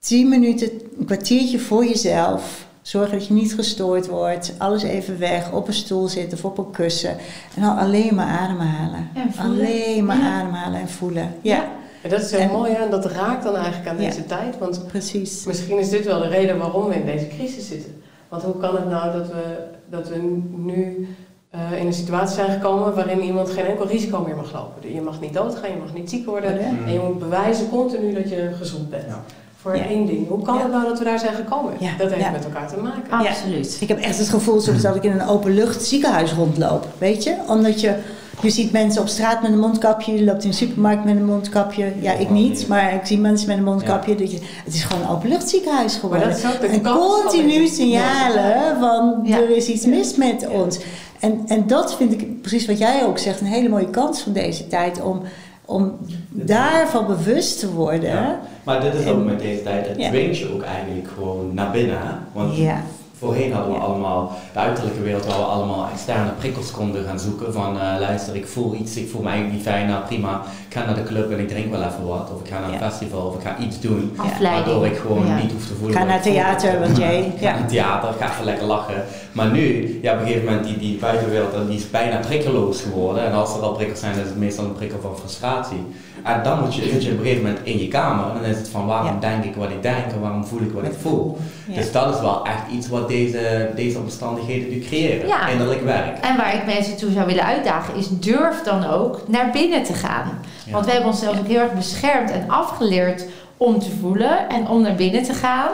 C: tien minuten, een kwartiertje voor jezelf... Zorgen dat je niet gestoord wordt. Alles even weg. Op een stoel zitten of op een kussen. En dan alleen maar ademhalen. Alleen maar
A: Ja.
C: ademhalen en voelen. Ja,
A: Ja.
E: En dat is heel
C: En-
E: mooi hè, en dat raakt dan eigenlijk aan
C: Ja.
E: deze tijd. Want
C: precies.
E: Misschien is dit wel de reden waarom we in deze crisis zitten. Want hoe kan het nou dat we, dat we nu eh, in een situatie zijn gekomen waarin iemand geen enkel risico meer mag lopen? Je mag niet doodgaan, je mag niet ziek worden
C: Ja.
E: en je moet bewijzen continu dat je gezond bent.
B: Ja.
E: Voor
C: Ja.
E: één ding. Hoe kan
C: Ja.
E: het nou dat we daar zijn gekomen?
C: Ja.
E: Dat heeft
C: Ja.
E: met elkaar te maken.
A: absoluut.
C: Ik heb echt het gevoel soms dat ik in een openlucht ziekenhuis rondloop. Weet je? Omdat je, je ziet mensen op straat met een mondkapje. Je loopt in de supermarkt met een mondkapje. Ja, ik niet. Maar ik zie mensen met een mondkapje. Dat je, het is gewoon een openlucht ziekenhuis
E: Maar
C: geworden. En continu signalen van
A: Ja.
C: er is iets mis met
E: Ja.
C: ons. En, en dat vind ik, precies wat jij ook zegt, een hele mooie kans van deze tijd. Om, om daarvan bewust te worden.
B: Ja. Maar dit is ook met deze tijd, het
C: Ja.
B: dwingt je ook eigenlijk gewoon naar binnen. Want
C: Ja.
B: Voorheen hadden we
C: Ja.
B: allemaal, de uiterlijke wereld, waar we allemaal externe prikkels konden gaan zoeken. Van eh, luister, ik voel iets, ik voel me eigenlijk niet fijn, nou prima. Ik ga naar de club en ik drink wel even wat. Of ik ga naar een
C: Ja.
B: festival of ik ga iets doen.
A: Afleiding.
B: Waardoor ik gewoon
A: Ja.
B: niet hoef te voelen.
C: Ga naar theater, want jij- [laughs]
B: Ik ga
C: ja.
B: naar het theater, ga even lekker lachen. Maar nu, ja, op een gegeven moment, die, die buitenwereld die is bijna prikkeloos geworden. En als er al prikkels zijn, is het meestal een prikkel van frustratie. En dan moet je, zit je op een gegeven moment in je kamer. En dan is het van waarom
C: Ja.
B: denk ik wat ik denk en waarom voel ik wat ik voel.
C: Ja.
B: Dus dat is wel echt iets wat deze, deze omstandigheden nu creëren.
A: Ja.
B: Innerlijk werk.
A: En waar ik mensen toe zou willen uitdagen is durf dan ook naar binnen te gaan. Want we hebben onszelf ook heel erg beschermd en afgeleerd om te voelen en om naar binnen te gaan.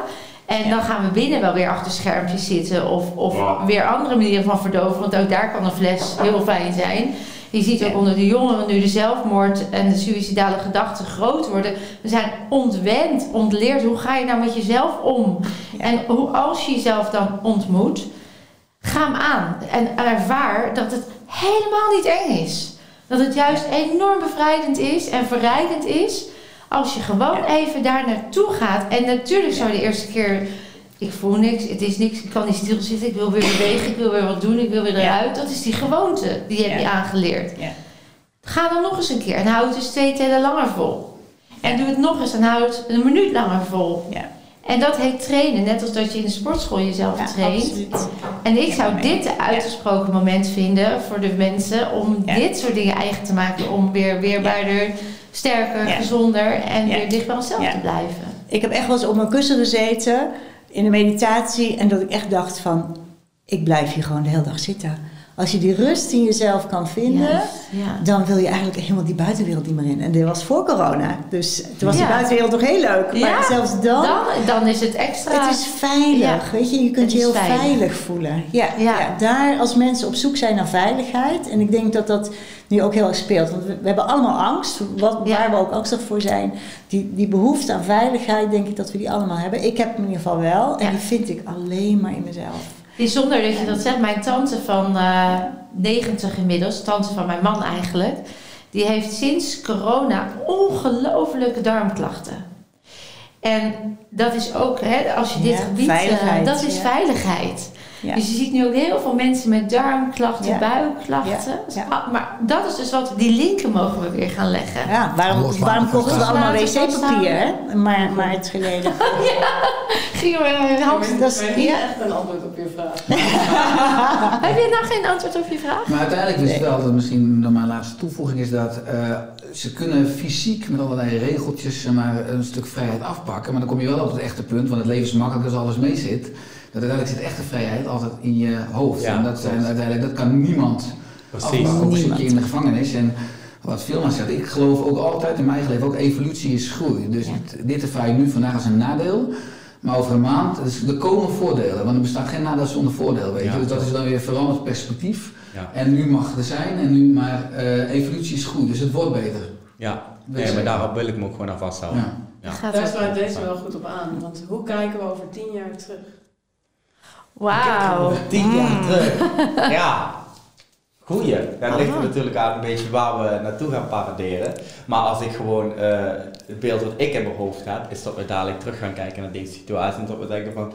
A: En dan gaan we binnen wel weer achter schermpjes zitten of, of weer andere manieren van verdoven. Want ook daar kan een fles heel fijn zijn. Je ziet ook onder de jongeren nu de zelfmoord en de suïcidale gedachten groot worden. We zijn ontwend, ontleerd. Hoe ga je nou met jezelf om? En hoe, als je jezelf dan ontmoet, ga hem aan. En ervaar dat het helemaal niet eng is. Dat het juist enorm bevrijdend is en verrijkend is. Als je gewoon even daar naartoe gaat. En natuurlijk zou je de eerste keer. Ik voel niks, het is niks, ik kan niet stilzitten, ik wil weer bewegen, ik wil weer wat doen, ik wil weer
C: Ja.
A: eruit. Dat is die gewoonte, die heb je
C: Ja.
A: aangeleerd.
C: Ja.
A: Ga dan nog eens een keer en hou het dus twee tellen langer vol. En doe het nog eens en hou het een minuut langer vol.
C: Ja.
A: En dat heet trainen, net als dat je in de sportschool jezelf traint.
C: absoluut.
A: En ik zou dit een uitgesproken moment vinden voor de mensen om dit soort dingen eigen te maken. Om weer weerbaarder, sterker, gezonder en weer dicht bij onszelf te blijven.
C: Ik heb echt wel eens op mijn kussen gezeten in de meditatie en dat ik echt dacht van, ik blijf hier gewoon de hele dag zitten. Als je die rust in jezelf kan vinden,
A: ja.
C: dan wil je eigenlijk helemaal die buitenwereld niet meer in. En dit was voor corona, dus toen was
A: Ja.
C: buitenwereld nog heel leuk. Maar
A: Ja,
C: zelfs dan,
A: Dan, dan is het extra.
C: het is veilig, weet je. Je kunt je heel
A: veilig.
C: veilig, voelen. Ja.
A: ja.
C: daar als mensen op zoek zijn naar veiligheid. En ik denk dat dat nu ook heel erg speelt. Want we, we hebben allemaal angst, wat,
A: Ja.
C: waar we ook angstig voor zijn. Die, die behoefte aan veiligheid, denk ik dat we die allemaal hebben. Ik heb hem in ieder geval wel. En die vind ik alleen maar in mezelf.
A: Bijzonder dat je dat zegt. Mijn tante van eh 90 inmiddels, tante van mijn man eigenlijk, die heeft sinds corona ongelofelijke darmklachten. En dat is ook, hè, als je dit
C: Ja,
A: gebied, eh, dat is
C: ja.
A: veiligheid.
C: Ja.
A: Dus je ziet nu ook heel veel mensen met darmklachten,
C: Ja.
A: buikklachten.
C: Ja, ja.
A: Ah, Maar dat is dus wat, die linken mogen we weer gaan leggen.
C: Ja, waarom, waarom kochten we allemaal wc-papier, hè? Een maar, maart geleden. [laughs]
A: Gingen we een hand-
C: dat is-
E: niet
C: ja.
E: echt een antwoord op je vraag. [laughs]
A: Heb je nou geen antwoord op je vraag?
D: Maar uiteindelijk is het wel, dat misschien dan mijn laatste toevoeging is dat eh, ze kunnen fysiek met allerlei regeltjes maar, een stuk vrijheid afpakken. Maar dan kom je wel op het echte punt, want het leven is makkelijk als alles mee zit. Dat uiteindelijk zit echte vrijheid altijd in je hoofd.
B: Ja,
D: en dat, zijn uiteindelijk, dat kan niemand
B: Precies.
D: Ook zit je
C: Niemand.
D: in de gevangenis. En wat Vilma zegt, ik geloof ook altijd in mijn eigen leven, ook evolutie is groei. Dus
A: Ja.
D: dit ervaar je nu vandaag als een nadeel. Maar over een maand, dus er komen voordelen. Want er bestaat geen nadeel zonder voordeel, weet je.
B: Ja,
D: dus dat is dan weer veranderd perspectief.
B: Ja.
D: En nu mag er zijn, en nu, maar eh, evolutie is goed, dus het wordt beter.
B: Ja, nee, maar daarop wil ik me ook gewoon aan vasthouden.
D: Ja.
E: Daar sluit deze wel goed op aan. Want hoe kijken we over tien jaar terug?
A: Wauw.
B: Tien jaar
A: Mm.
B: terug. [laughs] Ja. Goeie. Dat ligt er natuurlijk aan een beetje waar we naartoe gaan paraderen. Maar als ik gewoon eh, het beeld wat ik in mijn hoofd heb, is dat we dadelijk terug gaan kijken naar deze situatie. En dat we denken van,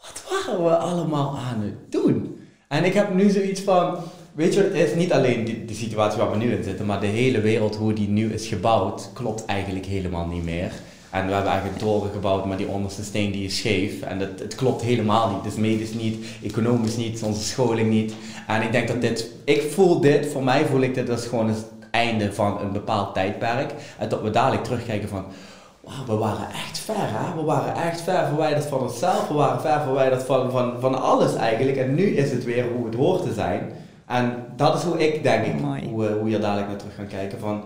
B: wat waren we allemaal aan het doen? En ik heb nu zoiets van, weet je wat het is? Niet alleen de, de situatie waar we nu in zitten, maar de hele wereld, hoe die nu is gebouwd, klopt eigenlijk helemaal niet meer. En we hebben eigenlijk een toren gebouwd, maar die onderste steen die is scheef. En dat, het klopt helemaal niet. Dus medisch niet, economisch niet, onze scholing niet. En ik denk dat dit, ik voel dit, voor mij voel ik dit als gewoon het einde van een bepaald tijdperk. En dat we dadelijk terugkijken van, wauw, we waren echt ver hè. We waren echt ver verwijderd van onszelf. We waren ver verwijderd van, van, van alles eigenlijk. En nu is het weer hoe het hoort te zijn. En dat is hoe ik denk ik, hoe, hoe we hier dadelijk naar terug gaan kijken van...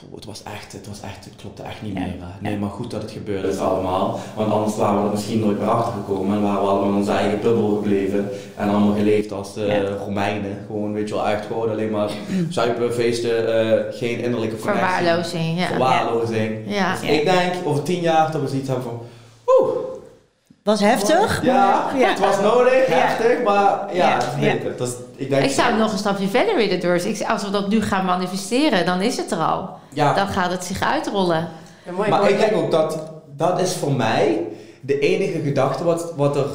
B: poeh, Het was echt, het was echt, het klopte echt niet
C: Ja.
B: meer. Hè. Nee, maar goed dat het gebeurde is allemaal. Want anders waren we er misschien nooit meer achter gekomen. En waren we allemaal in onze eigen bubbel gebleven. En allemaal geleefd als de
C: Ja.
B: Romeinen. Gewoon, weet je wel, echt gewoon alleen maar [clears throat] zuipen, feesten, eh, geen innerlijke connectie.
A: Verwaarlozing, ja.
B: Verwaarlozing.
A: Ja.
B: Dus ik denk over tien jaar dat we zoiets hebben van...
C: Was heftig.
B: ja,
C: Ja.
B: het was nodig,
C: Ja.
B: heftig, maar ja,
C: Ja,
B: het is beter. Dat is, ik, denk,
A: Ik zou nog een stapje verder willen door. Ik, als we dat nu gaan manifesteren, dan is het er al.
B: Ja,
A: Dan gaat het zich uitrollen.
E: Ja, mooi,
B: maar
E: mooi.
B: ik denk ook dat dat is voor mij de enige gedachte wat, wat er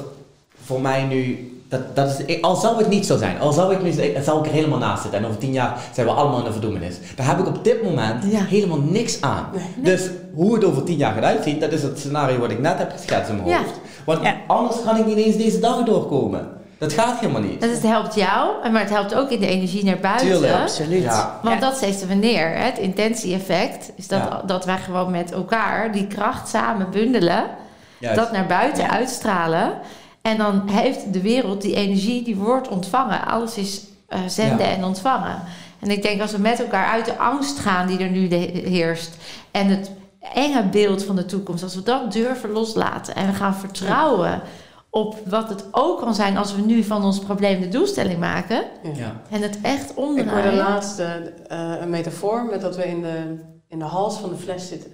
B: voor mij nu. Dat, dat is, al zou het niet zo zijn, al zou ik nu zou ik er helemaal naast zitten en over tien jaar zijn we allemaal in de verdoemenis. Daar heb ik op dit moment
A: Ja.
B: helemaal niks aan. Dus hoe het over tien jaar gaat uitzien, dat is het scenario wat ik net heb geschetst in mijn
A: Ja.
B: hoofd. Want
C: Ja.
B: anders kan ik niet eens deze dag doorkomen. Dat gaat helemaal niet.
A: Dus het helpt jou, maar het helpt ook in de energie naar buiten.
B: Tuurlijk.
C: Absoluut.
B: Ja.
A: Want
C: Ja.
A: dat zetten we neer. hè. Het intentie-effect is dat,
B: Ja.
A: dat wij gewoon met elkaar die kracht samen bundelen.
B: Juist.
A: Dat naar buiten
C: Ja.
A: uitstralen. En dan heeft de wereld die energie, die wordt ontvangen. Alles is eh, zenden
B: Ja.
A: en ontvangen. En ik denk als we met elkaar uit de angst gaan die er nu heerst. En het enge beeld van de toekomst. Als we dat durven loslaten en we gaan vertrouwen op wat het ook kan zijn als we nu van ons probleem de doelstelling maken.
B: Ja.
A: En het echt
E: Ik hoorde
A: omdraaien.
E: laatst eh, eh, een metafoor met dat we in de, in de hals van de fles zitten.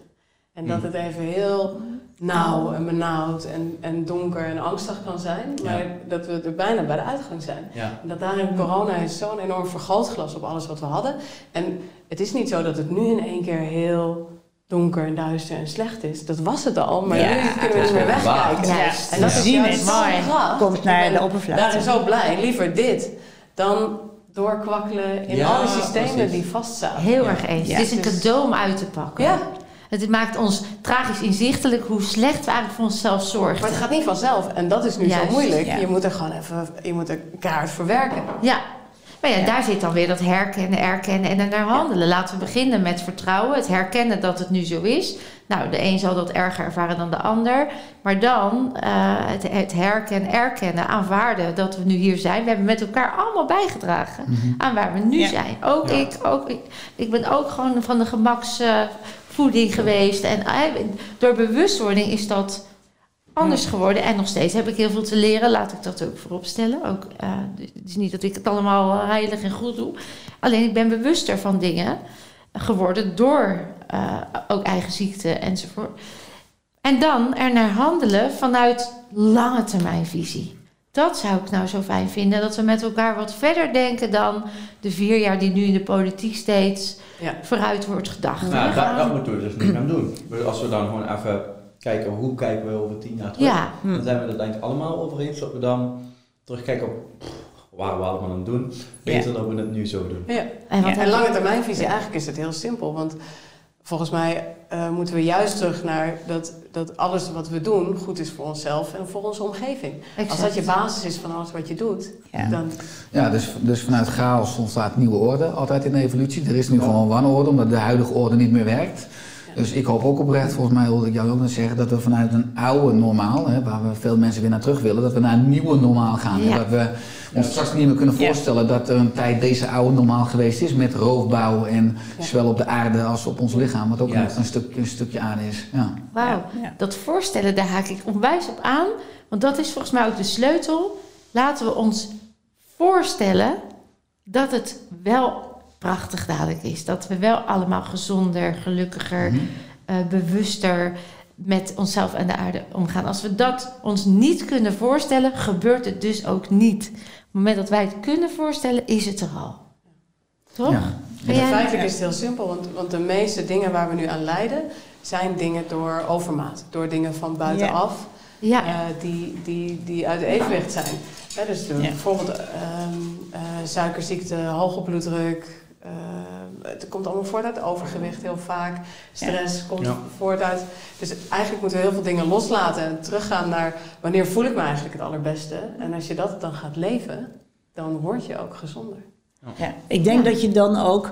E: En dat
B: Hmm.
E: het even heel nauw en benauwd en, en donker en angstig kan zijn. Maar
B: Ja.
E: dat we er bijna bij de uitgang zijn.
B: Ja.
E: En dat daarin corona is zo'n enorm vergrootglas op alles wat we hadden. En het is niet zo dat het nu in één keer heel donker en duister en slecht is. Dat was het al, maar
C: Ja,
E: nu kunnen we
B: het
E: niet meer
B: is waar.
E: wegkijken. En dat is juist kracht.
C: Komt naar
E: ben
C: de oppervlakte.
E: Daarin zo blij. Liever dit dan doorkwakkelen in
B: Ja,
E: al die systemen
B: precies.
E: die vastzaten.
A: Heel
B: Ja.
A: erg eens.
C: Ja.
A: Het is een
E: Dus-
A: cadeau om uit te pakken.
E: Ja,
A: Het maakt ons tragisch inzichtelijk hoe slecht we eigenlijk voor onszelf zorgen.
E: Maar het gaat niet vanzelf. En dat is nu
A: Juist,
E: zo moeilijk.
A: ja.
E: Je moet er gewoon even, je moet er kaart verwerken.
A: Ja. Maar ja,
C: Ja.
A: daar zit dan weer dat herkennen, erkennen en ernaar handelen. Laten we beginnen met vertrouwen, het herkennen dat het nu zo is. Nou, de een zal dat erger ervaren dan de ander. Maar dan eh, het, het herkennen, erkennen, aanvaarden dat we nu hier zijn. We hebben met elkaar allemaal bijgedragen aan waar we nu
C: Ja.
A: zijn. Ook ik, ook ik. Ik ben ook gewoon van de gemaksvoeding geweest. En eh, door bewustwording is dat anders geworden. En nog steeds heb ik heel veel te leren. Laat ik dat ook voorop stellen. Ook, eh, het is niet dat ik het allemaal eh, heilig en goed doe. Alleen ik ben bewuster van dingen geworden door eh, ook eigen ziekte enzovoort. En dan er naar handelen vanuit lange termijnvisie. Dat zou ik nou zo fijn vinden. Dat we met elkaar wat verder denken dan de vier jaar die nu in de politiek steeds
E: Ja.
A: vooruit wordt gedacht.
B: Nou, dat, moeten we dus niet gaan doen. Dus Als we dan gewoon even kijken, hoe kijken we over tien jaar terug?
A: ja,
B: Dan zijn we er denk ik allemaal over eens dat we dan terugkijken op pff, waar we allemaal aan het doen. Beter dat we het nu zo doen.
E: Ja.
A: en wat
C: Ja.
E: En lange termijnvisie, eigenlijk is het heel simpel. Want volgens mij eh, moeten we juist terug naar dat, dat alles wat we doen goed is voor onszelf en voor onze omgeving. Als dat je basis is van alles wat je doet,
C: Ja.
E: dan
D: Ja, dus, dus vanuit chaos ontstaat nieuwe orde, altijd in de evolutie. Er is nu gewoon wanorde, omdat de huidige orde niet meer werkt. Dus ik hoop ook oprecht, volgens mij hoorde ik jou ook net zeggen, dat we vanuit een oude normaal, hè, waar we veel mensen weer naar terug willen, dat we naar een nieuwe normaal gaan.
A: Ja.
D: Dat we ons straks niet meer kunnen
C: Ja.
D: voorstellen dat er een tijd deze oude normaal geweest is met roofbouw en
E: Ja.
D: zowel op de aarde als op ons lichaam, wat ook een, een, stuk, een stukje aarde is. Ja.
A: Wauw,
C: Ja.
A: dat voorstellen, daar haak ik onwijs op aan. Want dat is volgens mij ook de sleutel. Laten we ons voorstellen dat het wel prachtig dadelijk is. Dat we wel allemaal gezonder, gelukkiger,
D: Mhm.
A: eh, bewuster met onszelf en de aarde omgaan. Als we dat ons niet kunnen voorstellen, gebeurt het dus ook niet. Op het moment dat wij het kunnen voorstellen, is het er al. Toch?
D: Ja.
E: En feitelijk is het heel simpel, want, want de meeste dingen waar we nu aan lijden, zijn dingen door overmaat. Door dingen van buitenaf,
A: Ja,
E: eh, die, die, die uit evenwicht zijn. Hè, dus
C: Ja.
E: bijvoorbeeld ehm, eh, suikerziekte, hoge bloeddruk. Eh, het komt allemaal voort uit overgewicht heel vaak. Stress komt
B: Ja.
E: voort uit. Dus eigenlijk moeten we heel veel dingen loslaten en teruggaan naar wanneer voel ik me eigenlijk het allerbeste. En als je dat dan gaat leven, dan word je ook gezonder.
C: Ja, ik denk dat je dan ook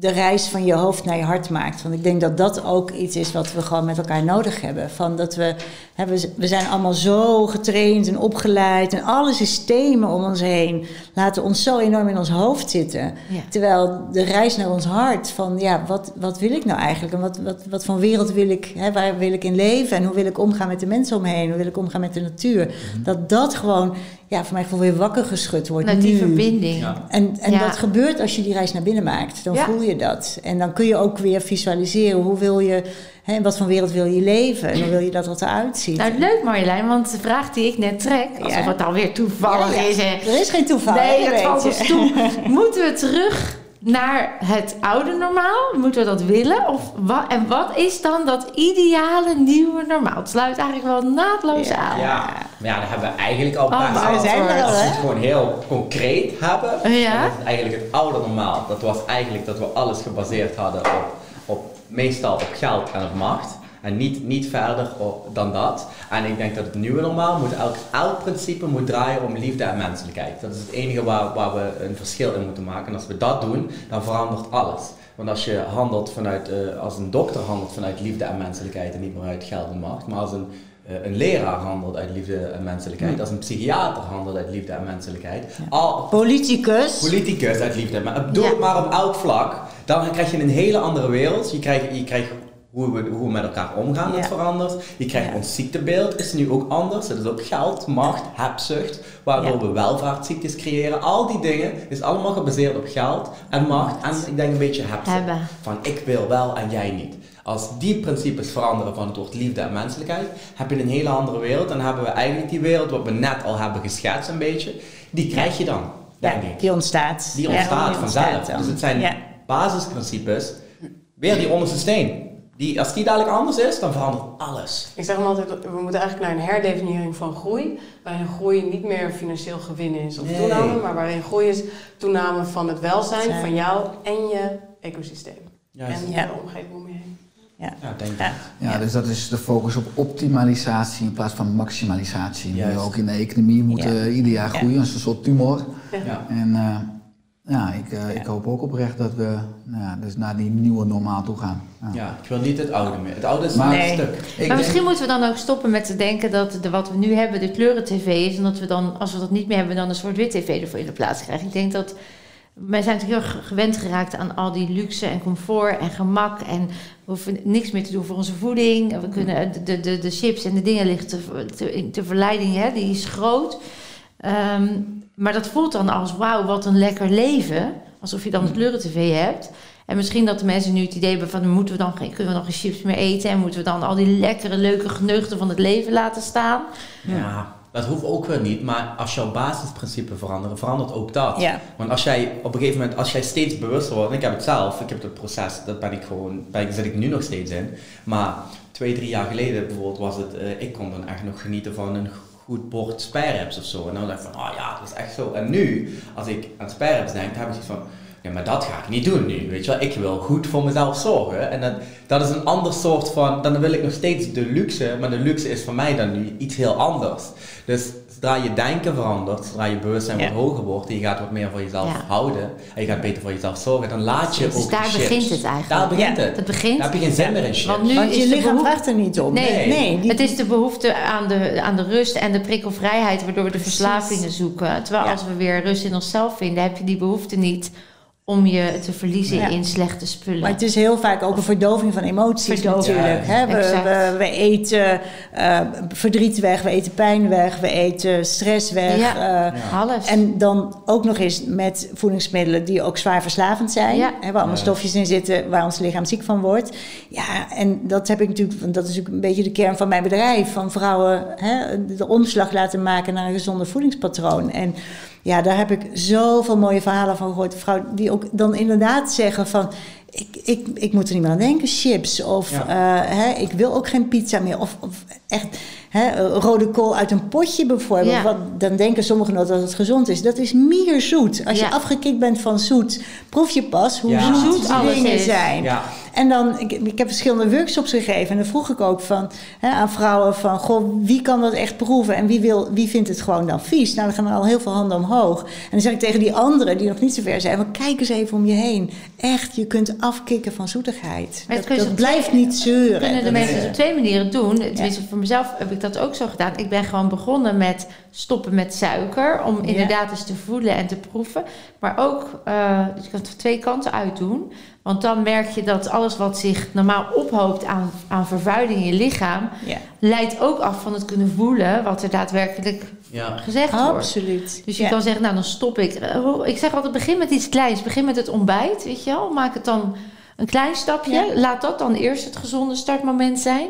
C: de reis van je hoofd naar je hart maakt. Want ik denk dat dat ook iets is wat we gewoon met elkaar nodig hebben. Van dat we, hè, we, zijn allemaal zo getraind en opgeleid en alle systemen om ons heen laten ons zo enorm in ons hoofd zitten.
A: ja.
C: Terwijl de reis naar ons hart, van ja, wat, wat wil ik nou eigenlijk? En wat, wat, wat voor wereld wil ik, hè, waar wil ik in leven? En hoe wil ik omgaan met de mensen om me heen? Hoe wil ik omgaan met de natuur? Dat dat gewoon, ja, voor mij gewoon weer wakker geschud wordt.
A: Met die
C: nu.
A: verbinding.
B: Ja.
C: En, en
A: Ja.
C: dat gebeurt als je die reis naar binnen maakt. Dan
A: Ja.
C: voel je dat. En dan kun je ook weer visualiseren hoe wil je, hè, in wat voor wereld wil je leven en hoe wil je dat dat eruit ziet.
A: Nou, leuk Marjolein, want de vraag die ik net trek, alsof
C: Ja.
A: het dan weer toevallig
C: Ja, ja.
A: is. Hè.
C: Er is geen toeval.
A: Nee, het valt ons toe. [laughs] Moeten we terug naar het oude normaal? Moeten we dat willen? Of wa en wat is dan dat ideale nieuwe normaal? Het sluit eigenlijk wel naadloos
C: Ja.
A: aan.
B: Ja, maar ja, dat hebben we eigenlijk al
A: Oh,
C: er al,
B: Als we het gewoon heel concreet hebben,
A: Ja.
B: is het eigenlijk het oude normaal. Dat was eigenlijk dat we alles gebaseerd hadden op, op meestal op geld en op macht. En niet, niet verder op, dan dat. En ik denk dat het nieuwe normaal moet elk, elk principe moet draaien om liefde en menselijkheid. Dat is het enige waar, waar we een verschil in moeten maken. En als we dat doen, dan verandert alles. Want als je handelt vanuit, eh, als een dokter handelt vanuit liefde en menselijkheid en niet meer uit geld en macht, maar als een, eh, een leraar handelt uit liefde en menselijkheid, als een psychiater handelt uit liefde en menselijkheid, al,
C: Politicus.
B: politicus uit liefde, maar doe
A: Ja.
B: het maar op elk vlak, dan krijg je een hele andere wereld. Je krijgt, je krijgt hoe, we, hoe we met elkaar omgaan, dat verandert. Je krijgt ons ziektebeeld, is nu ook anders. Het is ook geld, macht, hebzucht, waardoor we welvaartsziektes creëren. Al die dingen is allemaal gebaseerd op geld en macht en ik denk een beetje hebzucht. Van ik wil wel en jij niet. Als die principes veranderen van het woord liefde en menselijkheid, heb je een hele andere wereld. Dan hebben we eigenlijk die wereld wat we net al hebben geschetst een beetje, die krijg je dan,
C: Ja,
B: denk ik.
C: die ontstaat.
B: Die ontstaat vanzelf.
C: ontstaat
B: dus het zijn
C: Ja.
B: basisprincipes. Weer die onderste steen. Die, als die dadelijk anders is, dan verandert alles.
E: Ik zeg hem altijd, we moeten eigenlijk naar een herdefiniëring van groei. Waarin groei niet meer financieel gewin is of
B: Nee.
E: toename, maar waarin groei is toename van het welzijn
C: Zijn.
E: van jou en je ecosysteem.
B: Juist.
E: En
C: Ja.
E: de omgeving om je heen.
C: Ja,
B: ja denk
D: ik. Ja, dus dat is de focus op optimalisatie in plaats van maximalisatie. Die ook in de economie moeten ieder jaar groeien, als een soort tumor. Ja. En uh, ja, ik, uh, ik hoop ook oprecht dat we nou ja, dus naar die nieuwe normaal toe gaan.
B: Ja, ik wil niet het oude meer. Het oude is maar, een stuk.
A: Maar misschien moeten we dan ook stoppen met te denken dat de, wat we nu hebben de kleuren-tv is. En dat we dan, als we dat niet meer hebben, dan een soort wit-tv ervoor in de plaats krijgen. Ik denk dat wij zijn natuurlijk heel gewend geraakt aan al die luxe en comfort en gemak. En we hoeven niks meer te doen voor onze voeding. We kunnen de, de, de chips en de dingen liggen te, verleiding, hè, die is groot. Ehm, maar dat voelt dan als wauw, wat een lekker leven. Alsof je dan de kleuren-tv hebt. En misschien dat de mensen nu het idee hebben van... moeten we dan geen, kunnen we nog geen chips meer eten... en moeten we dan al die lekkere, leuke geneugten van het leven laten staan.
B: Ja, dat hoeft ook wel niet, maar als jouw basisprincipe veranderen, verandert ook dat. Ja. Want als jij op een gegeven moment, als jij steeds bewuster wordt, en ik heb het zelf, ik heb het proces, dat ben ik gewoon, daar zit ik nu nog steeds in. Maar twee, drie jaar geleden bijvoorbeeld was het, uh, ik kon dan echt nog genieten van een goed bord spareribs of zo. En dan dacht ik van, oh ja, dat is echt zo. En nu, als ik aan spareribs denk, dan heb ik zoiets van, ja, maar dat ga ik niet doen nu. Weet je wel, ik wil goed voor mezelf zorgen. En dat, dat is een ander soort van. Dan wil ik nog steeds de luxe, maar de luxe is voor mij dan nu iets heel anders. Dus zodra je denken verandert, zodra je bewustzijn ja. wat hoger wordt en je gaat wat meer voor jezelf houden en je gaat beter voor jezelf zorgen, dan laat je dus ook
A: daar begint het eigenlijk. Daar
B: begint het.
A: het begint.
B: Daar heb je geen zin meer in shit.
C: Want, nu Want je lichaam vraagt er niet om.
A: Nee, nee. het is de behoefte aan de, aan de rust en de prikkelvrijheid waardoor we de verslavingen zoeken. Terwijl als we weer rust in onszelf vinden, heb je die behoefte niet om je te verliezen in slechte spullen.
C: Maar het is heel vaak ook een verdoving van emoties natuurlijk. Hè? We, we, we, eten uh, verdriet weg, we eten pijn weg, we eten stress weg. Ja, uh, En dan ook nog eens met voedingsmiddelen die ook zwaar verslavend zijn. Hè, waar allemaal stofjes in zitten waar ons lichaam ziek van wordt. Ja, en dat heb ik natuurlijk, dat is natuurlijk een beetje de kern van mijn bedrijf. Van vrouwen hè, de omslag laten maken naar een gezonde voedingspatroon. En ja, daar heb ik zoveel mooie verhalen van gehoord. Vrouwen die ook dan inderdaad zeggen van... Ik, ik, ik moet er niet meer aan denken, chips. Of eh, hè, ik wil ook geen pizza meer. Of, of echt hè, rode kool uit een potje bijvoorbeeld. Wat, dan denken sommigen nog dat het gezond is. Dat is meer zoet. Als je afgekikt bent van zoet, proef je pas hoe zoet, zoet dingen zijn. En dan, ik, ik heb verschillende workshops gegeven. En dan vroeg ik ook van, hè, aan vrouwen van... Goh, wie kan dat echt proeven? En wie, wil, wie vindt het gewoon dan vies? Nou, dan gaan er al heel veel handen omhoog. En dan zeg ik tegen die anderen die nog niet zo ver zijn... Van, kijk eens even om je heen. Echt, je kunt afkicken van zoetigheid. Maar dat, dat blijft niet zeuren.
A: Kunnen de mensen op twee manieren doen. Tenminste, voor mezelf heb ik dat ook zo gedaan. Ik ben gewoon begonnen met stoppen met suiker. Om inderdaad eens te voelen en te proeven. Maar ook, uh, dus je kan het twee kanten uit doen. Want dan merk je dat alles wat zich normaal ophoopt aan, aan vervuiling in je lichaam, ja. leidt ook af van het kunnen voelen wat er daadwerkelijk ja. gezegd
C: wordt. Absoluut.
A: Dus je kan zeggen, nou dan stop ik. Eh, ik zeg altijd, begin met iets kleins. Begin met het ontbijt, weet je wel. Maak het dan een klein stapje. Laat dat dan eerst het gezonde startmoment zijn.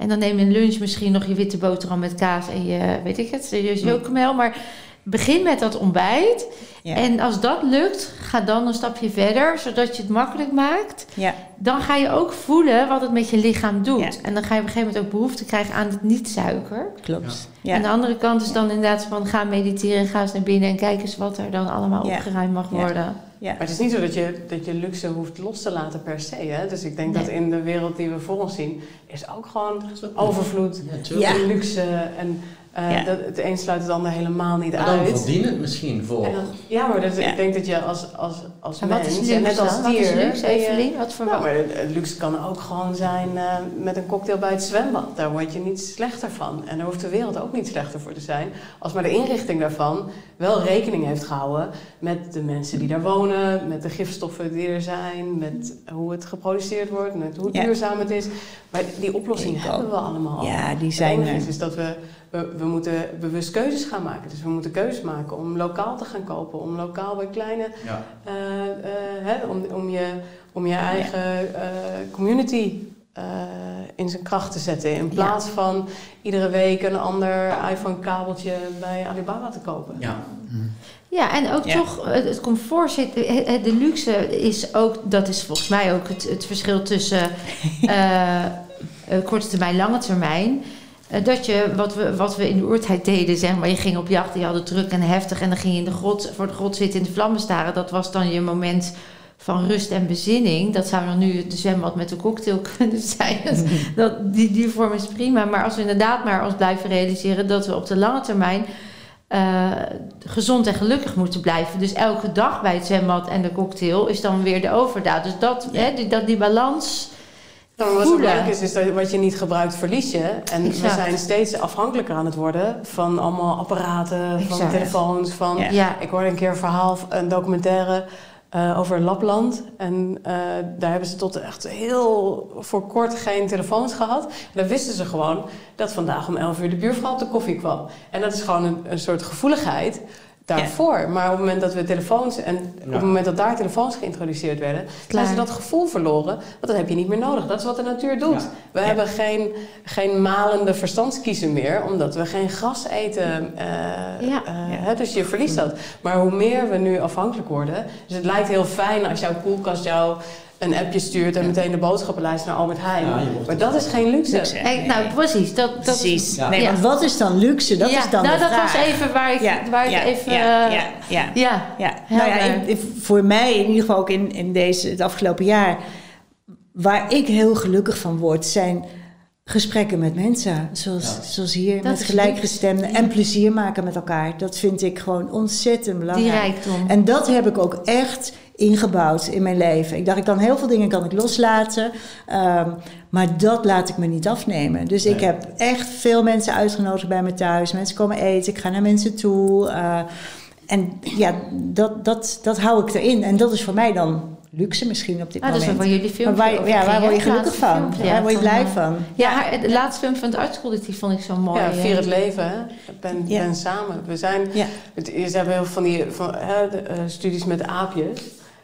A: En dan neem je een lunch misschien nog je witte boterham met kaas en je, weet ik het, je chocomel. Maar begin met dat ontbijt. En als dat lukt, ga dan een stapje verder, zodat je het makkelijk maakt. Ja. Dan ga je ook voelen wat het met je lichaam doet. En dan ga je op een gegeven moment ook behoefte krijgen aan het niet-suiker.
C: Klopt.
A: Ja. En de andere kant is dan inderdaad van ga mediteren, ga eens naar binnen en kijk eens wat er dan allemaal opgeruimd mag worden.
E: Ja. Maar het is niet zo dat je, dat je luxe hoeft los te laten per se. Hè? Dus ik denk dat in de wereld die we voor ons zien, is ook gewoon overvloed, ja, luxe en uh, dat, het een sluit het ander helemaal niet
B: maar
E: uit.
B: dan verdient het misschien voor.
E: ja, maar dat, ik denk dat je als, als, als mens, en net als dier...
A: Wat is luxe, Evelien? Wat voor
E: nou, maar het, luxe kan ook gewoon zijn uh, met een cocktail bij het zwembad. Daar word je niet slechter van. En daar hoeft de wereld ook niet slechter voor te zijn. Als maar de inrichting daarvan wel rekening heeft gehouden met de mensen die daar wonen, met de gifstoffen die er zijn, met hoe het geproduceerd wordt, met hoe duurzaam het is. Maar die oplossingen hebben we allemaal.
C: Ja, die zijn
E: er. is dat we we, we moeten bewust keuzes gaan maken. Dus we moeten keuzes maken om lokaal te gaan kopen, om lokaal bij kleine, ja. uh, hè, om, om, je, om je eigen uh, community in zijn kracht te zetten. In plaats van iedere week een ander iPhone-kabeltje bij Alibaba te kopen.
B: Ja.
A: Ja, en ook toch, het comfort zit, de luxe is ook, dat is volgens mij ook het, het verschil tussen [laughs] korte termijn, lange termijn. Eh, dat je, wat we, wat we in de oertijd deden, zeg maar, je ging op jacht, je had het druk en heftig en dan ging je in de grot, voor de grot zitten in de vlammen staren. Dat was dan je moment van rust en bezinning. Dat zou dan nu de zwembad met de cocktail [laughs] kunnen zijn. [laughs] dat, die, die vorm is prima. Maar als we inderdaad maar ons blijven realiseren dat we op de lange termijn uh, gezond en gelukkig moeten blijven. Dus elke dag bij het zwembad en de cocktail is dan weer de overdaad. Dus dat, hè, die, dat, die balans.
E: Wat ook leuk is, is dat wat je niet gebruikt, verlies je. En we zijn steeds afhankelijker aan het worden van allemaal apparaten, van telefoons. Van, ja. Ik hoorde een keer een verhaal, een documentaire uh, over Lapland. En uh, daar hebben ze tot echt heel voor kort geen telefoons gehad. En dan wisten ze gewoon dat vandaag om 11 uur de buurvrouw op de koffie kwam. En dat is gewoon een, een soort gevoeligheid daarvoor. Maar op het moment dat we telefoons en op het moment dat daar telefoons geïntroduceerd werden, zijn ze dat gevoel verloren. Want dat heb je niet meer nodig. Dat is wat de natuur doet. We hebben geen, geen malende verstandskiezen meer, omdat we geen gras eten. Uh, dus je verliest dat. Maar hoe meer we nu afhankelijk worden. Dus het lijkt heel fijn als jouw koelkast jou een appje stuurt en meteen de boodschappenlijst naar Albert Heijn. maar dat is geen luxe. luxe.
A: nou, precies. Dat, dat
C: precies. Nee, want wat is dan luxe? Dat is dan
A: nou,
C: de
A: dat was even waar ik, waar ik even...
C: Ja, ja, ja. ja. ja. Nou ja, voor mij in ieder geval ook in, in deze, het afgelopen jaar... waar ik heel gelukkig van word, zijn gesprekken met mensen. Zoals, zoals hier, met gelijkgestemden. En plezier maken met elkaar. Dat vind ik gewoon ontzettend belangrijk.
A: Die rijkdom.
C: En dat heb ik ook echt ingebouwd in mijn leven. Ik dacht, ik kan heel veel dingen kan ik loslaten. Um, maar dat laat ik me niet afnemen. Dus ik heb echt veel mensen uitgenodigd bij me thuis. Mensen komen eten, ik ga naar mensen toe. Uh, en ja, dat, dat, dat hou ik erin. En dat is voor mij dan luxe misschien op dit moment.
A: Ah, dat is waar jullie film
C: waar, Ja, waar word je gelukkig van? Ja, waar word je blij van?
A: Ja, de laatste film van het artscollectief vond ik zo mooi.
E: Ja, Vier het leven. Ben, ben samen. We zijn... Ja. Ze hebben heel van die van, hè, de, uh, studies met aapjes.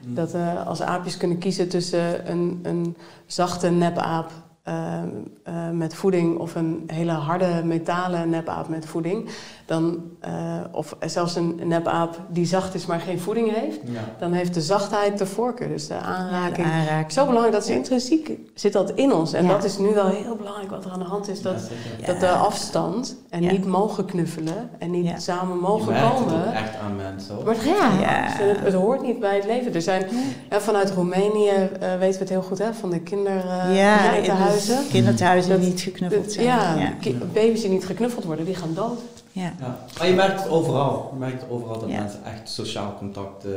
E: Mm. Dat uh, als aapjes kunnen kiezen tussen een, een zachte nepaap uh, uh, met voeding of een hele harde metalen nepaap met voeding, dan, uh, of zelfs een nepaap die zacht is maar geen voeding heeft, ja. dan heeft de zachtheid de voorkeur. Dus de aanraking. Ja, de aanraking. Zo belangrijk dat is intrinsiek zit dat in ons. En ja. dat is nu wel heel belangrijk wat er aan de hand is. Dat, dat de afstand en niet mogen knuffelen en niet samen mogen
B: je
E: komen.
B: Het echt aan mensen.
E: Maar ja, het, het, hoort niet bij het leven. Er zijn vanuit Roemenië weten we het heel goed hè, van de kinderhuizen.
C: Uh, kinderthuizen die niet geknuffeld zijn.
E: Ja, baby's die niet geknuffeld worden, die gaan dood.
B: Ja. ja. Maar je merkt het overal. Je merkt overal dat mensen echt sociaal contact uh,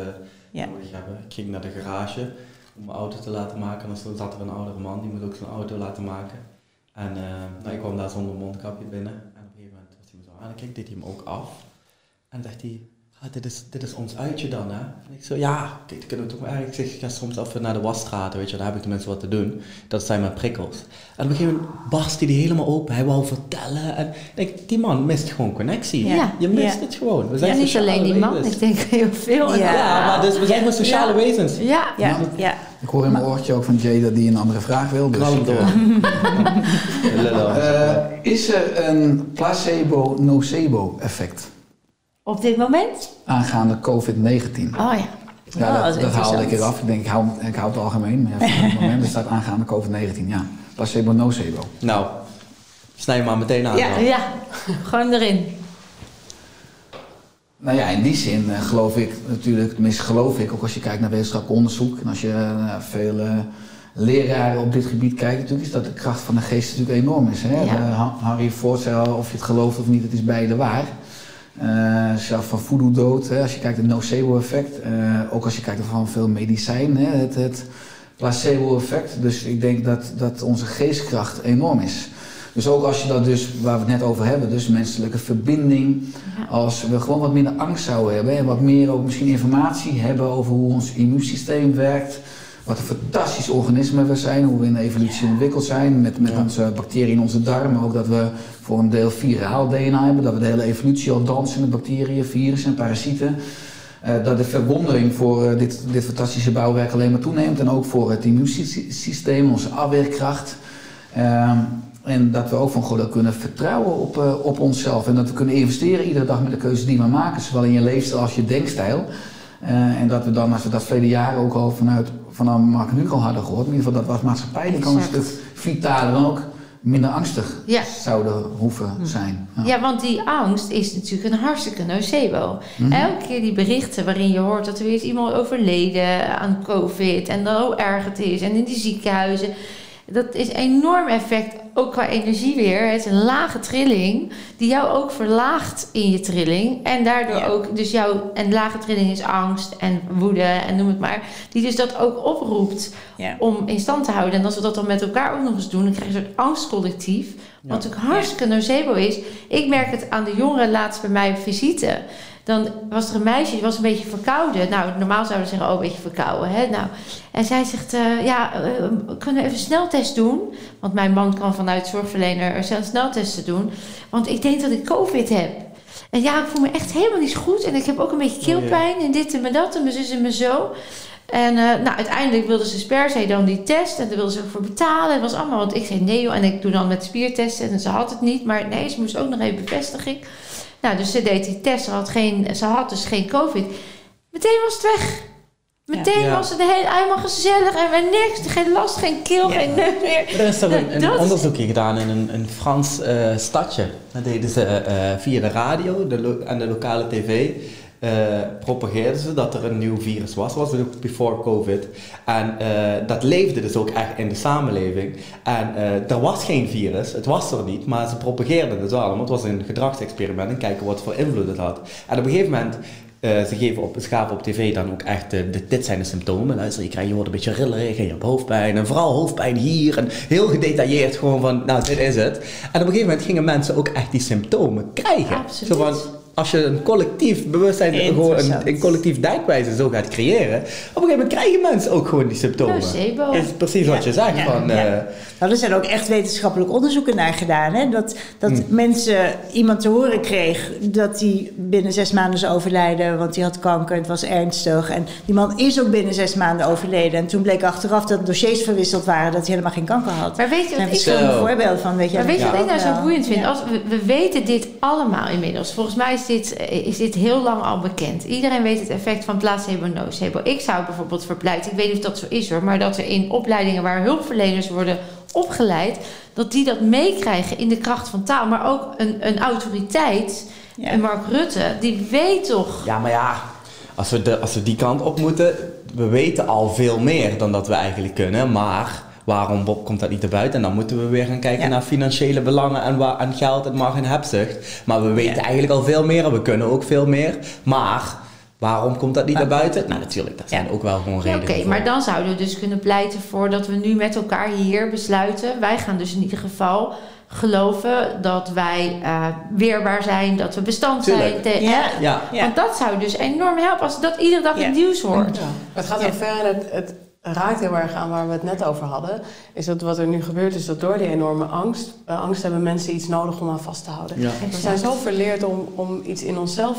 B: nodig hebben. Ik ging naar de garage om mijn auto te laten maken. En dan zat er een oudere man, die moet ook zijn auto laten maken. En uh, nou, ik kwam daar zonder mondkapje binnen. En op een gegeven moment was hij me zo aan. En ik deed hij hem ook af. En dacht hij, ah, dit, is, dit is ons uitje dan, hè? En ik zo, ja, kijk, kunnen we toch maar eigenlijk. Ik zeg, ga soms even naar de wasstraat, weet je, daar heb ik tenminste wat te doen. Dat zijn mijn prikkels. En op een gegeven moment barst hij die helemaal open. Hij wou vertellen. En ik, die man mist gewoon connectie. Ja. Je mist ja. het gewoon.
A: We zijn ja, niet alleen die man, ik denk heel veel.
B: Ja, ja maar dus we zijn gewoon sociale wezens.
A: Ja. Ja.
D: ja. Ik hoor in mijn oortje ook van Jay dat hij een andere vraag wil. Dus
B: Knal door.
D: uh, [laughs] is er een placebo-nocebo effect?
A: Op dit moment?
D: Aangaande COVID-19.
A: Oh ja.
D: Ja, oh, dat, dat haalde ik eraf. Ik denk, ik hou, ik hou het algemeen. Maar ja, op het moment staat aangaande COVID-19. Ja, placebo, nocebo.
B: Nou, snij je maar meteen aan.
A: Ja, ja. gewoon erin.
D: Nou ja, in die zin uh, geloof ik natuurlijk, tenminste geloof ik, ook als je kijkt naar wetenschappelijk onderzoek en als je uh, veel uh, leraren op dit gebied kijkt, natuurlijk is dat de kracht van de geest natuurlijk enorm is. Hè? Ja. Harry Ford zei al, of je het gelooft of niet, het is beide waar. Uh, zelf van voodoo dood, hè, als je kijkt naar het nocebo-effect. Uh, ook als je kijkt naar veel medicijn, hè, het, het placebo-effect. Dus ik denk dat, dat onze geestkracht enorm is. Dus ook als je dat dus, waar we het net over hebben, dus menselijke verbinding. Als we gewoon wat minder angst zouden hebben en wat meer ook misschien informatie hebben over hoe ons immuunsysteem werkt. Wat een fantastisch organisme we zijn, hoe we in de evolutie ontwikkeld zijn met, met onze bacteriën in onze darmen. Maar ook dat we voor een deel viraal DNA hebben, dat we de hele evolutie al dansen met bacteriën, virussen en parasieten. Uh, dat de verwondering voor uh, dit, dit fantastische bouwwerk alleen maar toeneemt. En ook voor het immuunsysteem, onze afweerkracht. Uh, en dat we ook van God kunnen vertrouwen op, uh, op onszelf. En dat we kunnen investeren iedere dag met de keuzes die we maken. Zowel in je leefstijl als je denkstijl. En dat we dan, als we dat verleden jaren ook al vanuit, vanuit Mark nu al hadden gehoord. In ieder geval dat was maatschappij. Die een stuk vitaler dan ook minder angstig zouden hoeven hm. zijn.
A: Ja. ja. want die angst is natuurlijk een hartstikke nocebo. Mhm. Elke keer die berichten waarin je hoort dat er weer iemand overleden aan COVID en hoe erg het is en in die ziekenhuizen dat is enorm effect, ook qua energie weer. Het is een lage trilling die jou ook verlaagt in je trilling. En daardoor ook, dus jouw, en lage trilling is angst en woede en noem het maar. Die dus dat ook oproept om in stand te houden. En als we dat dan met elkaar ook nog eens doen, dan krijg je een soort angstcollectief. Wat natuurlijk hartstikke nocebo is. Ik merk het aan de jongeren laatst bij mij op visite dan was er een meisje, die was een beetje verkouden. Nou, normaal zouden we zeggen, oh, een beetje verkouden. Hè? Nou, en zij zegt, uh, ja, uh, kunnen we even een sneltest doen? Want mijn man kan vanuit zorgverlener een sneltesten doen. Want ik denk dat ik COVID heb. En ja, ik voel me echt helemaal niet goed. En ik heb ook een beetje keelpijn oh, en dit en dat en mijn zus en me zo. En uh, nou, uiteindelijk wilden ze per se dan die test. En daar wilden ze ook voor betalen. Het was allemaal, want ik zei nee joh. En ik doe dan met spiertesten. En ze had het niet. Maar nee, ze moest ook nog even bevestiging. Nou, dus ze deed die test, ze had, geen, ze had dus geen COVID. Meteen was het weg. Meteen was het helemaal gezellig en weer niks. Geen last, geen keel, geen neus meer.
B: Er is toch een, een onderzoekje gedaan in een, een Frans uh, stadje. Dat deden ze uh, via de radio de en de lokale tv propageerden ze dat er een nieuw virus was, was het before COVID. En uh, dat leefde dus ook echt in de samenleving. En uh, er was geen virus, het was er niet, maar ze propageerden het wel, want het was een gedragsexperiment en kijken wat voor invloed het had. En op een gegeven moment uh, ze geven op, schapen op tv dan ook echt, de, dit zijn de symptomen. Luister, je, krijgt, je wordt een beetje rillerig en je hebt hoofdpijn. En vooral hoofdpijn hier. En heel gedetailleerd gewoon van, nou, dit is het. En op een gegeven moment gingen mensen ook echt die symptomen krijgen.
A: Absoluut. Zo
B: als je een collectief bewustzijn, gewoon een, een, collectief denkwijze zo gaat creëren, op een gegeven moment krijgen mensen ook gewoon die symptomen.
A: Dat
B: is precies wat je zegt. van, ja. Uh,
C: nou, er zijn ook echt wetenschappelijk onderzoeken naar gedaan. Hè? Dat, dat hmm. mensen iemand te horen kreeg dat hij binnen zes maanden zou overlijden, want hij had kanker, het was ernstig. En die man is ook binnen zes maanden overleden. En toen bleek achteraf dat dossiers verwisseld waren, dat hij helemaal geen kanker had.
A: Maar weet je wat
C: ik zo voorbeelden van? Weet je,
A: maar weet je wat ik nou zo boeiend vind? Als we, we weten dit allemaal inmiddels. Volgens mij is dit, is dit heel lang al bekend. Iedereen weet het effect van placebo-nocebo. Ik zou bijvoorbeeld verpleiten, ik weet niet of dat zo is hoor, maar dat er in opleidingen waar hulpverleners worden opgeleid, dat die dat meekrijgen in de kracht van taal. Maar ook een, een autoriteit, ja. en Mark Rutte, die weet toch.
B: Ja, maar ja, als we, de, als we die kant op moeten, we weten al veel meer dan dat we eigenlijk kunnen, maar waarom komt dat niet naar buiten? En dan moeten we weer gaan kijken naar financiële belangen en, waar, en geld en mag en hebzucht. Maar we weten eigenlijk al veel meer en we kunnen ook veel meer. Maar waarom komt dat niet naar buiten? Nou, natuurlijk, dat zijn ook wel gewoon redenen.
A: Oké, maar dan zouden we dus kunnen pleiten voor dat we nu met elkaar hier besluiten. Wij gaan dus in ieder geval geloven dat wij uh, weerbaar zijn, dat we bestand zijn.
B: ja. ja.
A: Want dat zou dus enorm helpen als dat iedere dag in het nieuws wordt.
E: Het gaat heel ver en het, het raakt heel erg aan waar we het net over hadden. Is dat wat er nu gebeurt, is dat door die enorme angst, uh, angst hebben mensen iets nodig om aan vast te houden. We zijn zo verleerd om, om iets in onszelf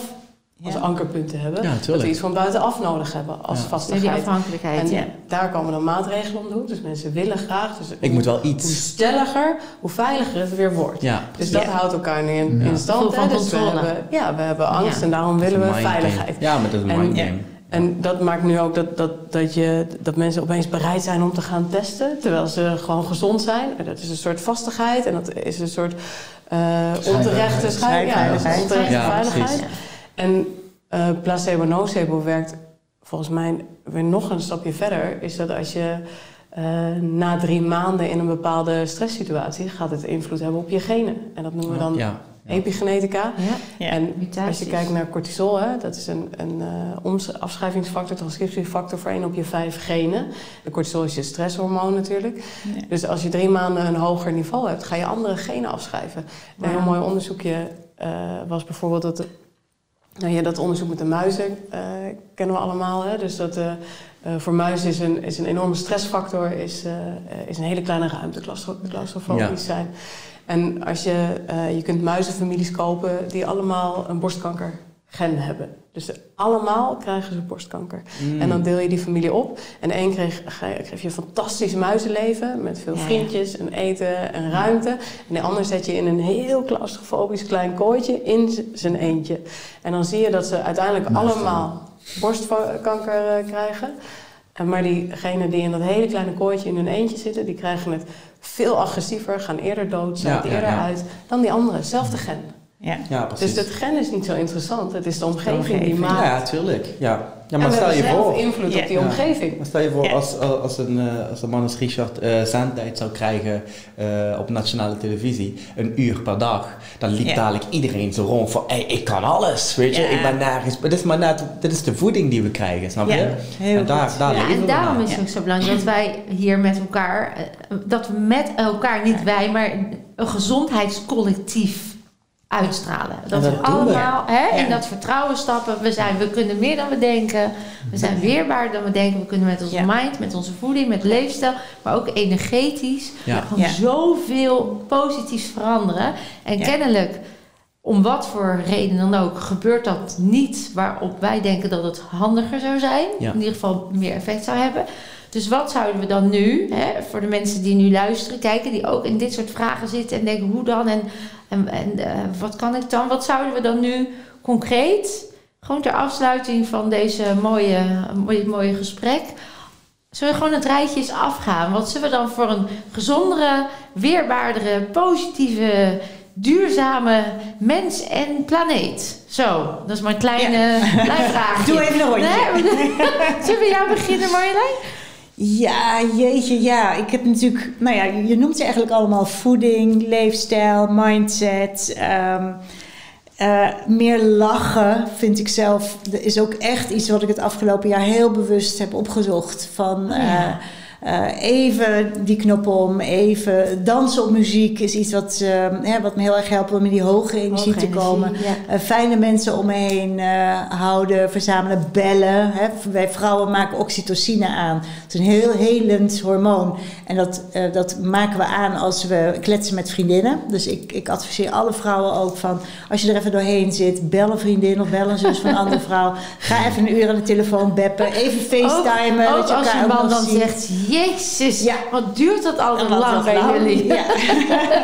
E: als ankerpunt te hebben. dat we iets van buitenaf nodig hebben als ja. vastigheid.
A: Die afhankelijkheid,
E: en daar komen dan maatregelen om de hoek. Dus mensen willen graag. Dus
B: ik moet wel iets.
E: Hoe stelliger, hoe veiliger het weer wordt. Dus dat houdt elkaar nu in, in stand.
A: Van
E: dus we hebben, ja, we hebben angst en daarom willen we veiligheid.
B: Ja, maar dat is een mindgame.
E: En dat maakt nu ook dat, dat, dat, je, dat mensen opeens bereid zijn om te gaan testen, terwijl ze gewoon gezond zijn. En dat is een soort vastigheid en dat is een soort uh, onterechte schijnveiligheid. Ja, veiligheid. En uh, placebo-nocebo werkt volgens mij weer nog een stapje verder. Is dat als je uh, na drie maanden in een bepaalde stresssituatie gaat het invloed hebben op je genen. En dat noemen we dan ja epigenetica. Ja. En als je kijkt naar cortisol, hè, dat is een, een uh, afschrijvingsfactor, transcriptiefactor voor één op je vijf genen. De cortisol is je stresshormoon natuurlijk. Dus als je drie maanden een hoger niveau hebt, ga je andere genen afschrijven. Een heel mooi onderzoekje uh, was bijvoorbeeld dat... Nou ja, dat onderzoek met de muizen uh, kennen we allemaal. Hè? Dus dat voor muizen is een, is een enorme stressfactor, is, is een hele kleine ruimte, claustrofobisch ja. zijn. En als je, uh, je kunt muizenfamilies kopen die allemaal een borstkankergen hebben. Dus allemaal krijgen ze borstkanker. Mm. En dan deel je die familie op. En één kreeg, kreeg je een fantastisch muizenleven met veel vriendjes en eten en ruimte. En de ander zet je in een heel claustrofobisch klein kooitje in zijn eentje. En dan zie je dat ze uiteindelijk allemaal borstkanker uh, krijgen. En maar diegenen die in dat hele kleine kooitje in hun eentje zitten, die krijgen het veel agressiever, gaan eerder dood, zijn eerder uit dan die andere, zelfde gen.
C: Ja.
B: ja,
E: precies. Dus het gen is niet zo interessant, het is de omgeving, die maakt.
B: Ja, tuurlijk. Ja.
E: Ja, maar stel je voor. invloed op die omgeving.
B: Maar stel je voor, als, als, een, eh, als een man als Richard uh, zendtijd zou krijgen uh, op nationale televisie, een uur per dag, dan liep dadelijk iedereen zo rond van, hey, ik kan alles, weet je, ik ben nergens. Maar dit is maar net, dit is de voeding die we krijgen, snap je?
A: en daar, daar ja, en daarom is het ook zo belangrijk dat wij hier met elkaar, dat we met elkaar, niet wij, maar een gezondheidscollectief uitstralen. Dat, we allemaal hè, in dat vertrouwen stappen. We, zijn, we kunnen meer dan we denken. We zijn weerbaarder dan we denken. We kunnen met onze mind, met onze voeding, met leefstijl, maar ook energetisch gewoon zoveel positiefs veranderen. En kennelijk, om wat voor reden dan ook, gebeurt dat niet waarop wij denken dat het handiger zou zijn. In ieder geval meer effect zou hebben. Dus wat zouden we dan nu, hè, voor de mensen die nu luisteren, kijken, die ook in dit soort vragen zitten en denken hoe dan en, en, en uh, wat kan ik dan? Wat zouden we dan nu concreet, gewoon ter afsluiting van deze mooie, mooie, mooie gesprek, zullen we gewoon het rijtje eens afgaan? Wat zullen we dan voor een gezondere, weerbaardere, positieve, duurzame mens en planeet? Zo, dat is mijn kleine, ja. klein vraagje.
C: Doe even een rondje. Nee, [laughs]
A: zullen we jou beginnen Marjolein?
C: Ja, jeetje, ja. Ik heb natuurlijk, nou ja, je noemt ze eigenlijk allemaal voeding, leefstijl, mindset. Um, uh, meer lachen vind ik zelf, is ook echt iets wat ik het afgelopen jaar heel bewust heb opgezocht. Van, uh, uh, even die knop om, even dansen op muziek is iets wat, uh, wat me heel erg helpt om in die hoge energie te komen. Ja. Uh, fijne mensen om me heen houden, verzamelen, bellen. Hè. Wij vrouwen maken oxytocine aan. Het is een heel helend hormoon. En dat, dat maken we aan als we kletsen met vriendinnen. Dus ik, ik adviseer alle vrouwen ook van, als je er even doorheen zit, bel een vriendin of bel een zus van een [laughs] andere vrouw. Ga even een uur aan de telefoon beppen, even facetimen.
A: Dat je als je man dan zegt, Jezus, ja. wat duurt dat altijd lang bij jullie?
C: Ja.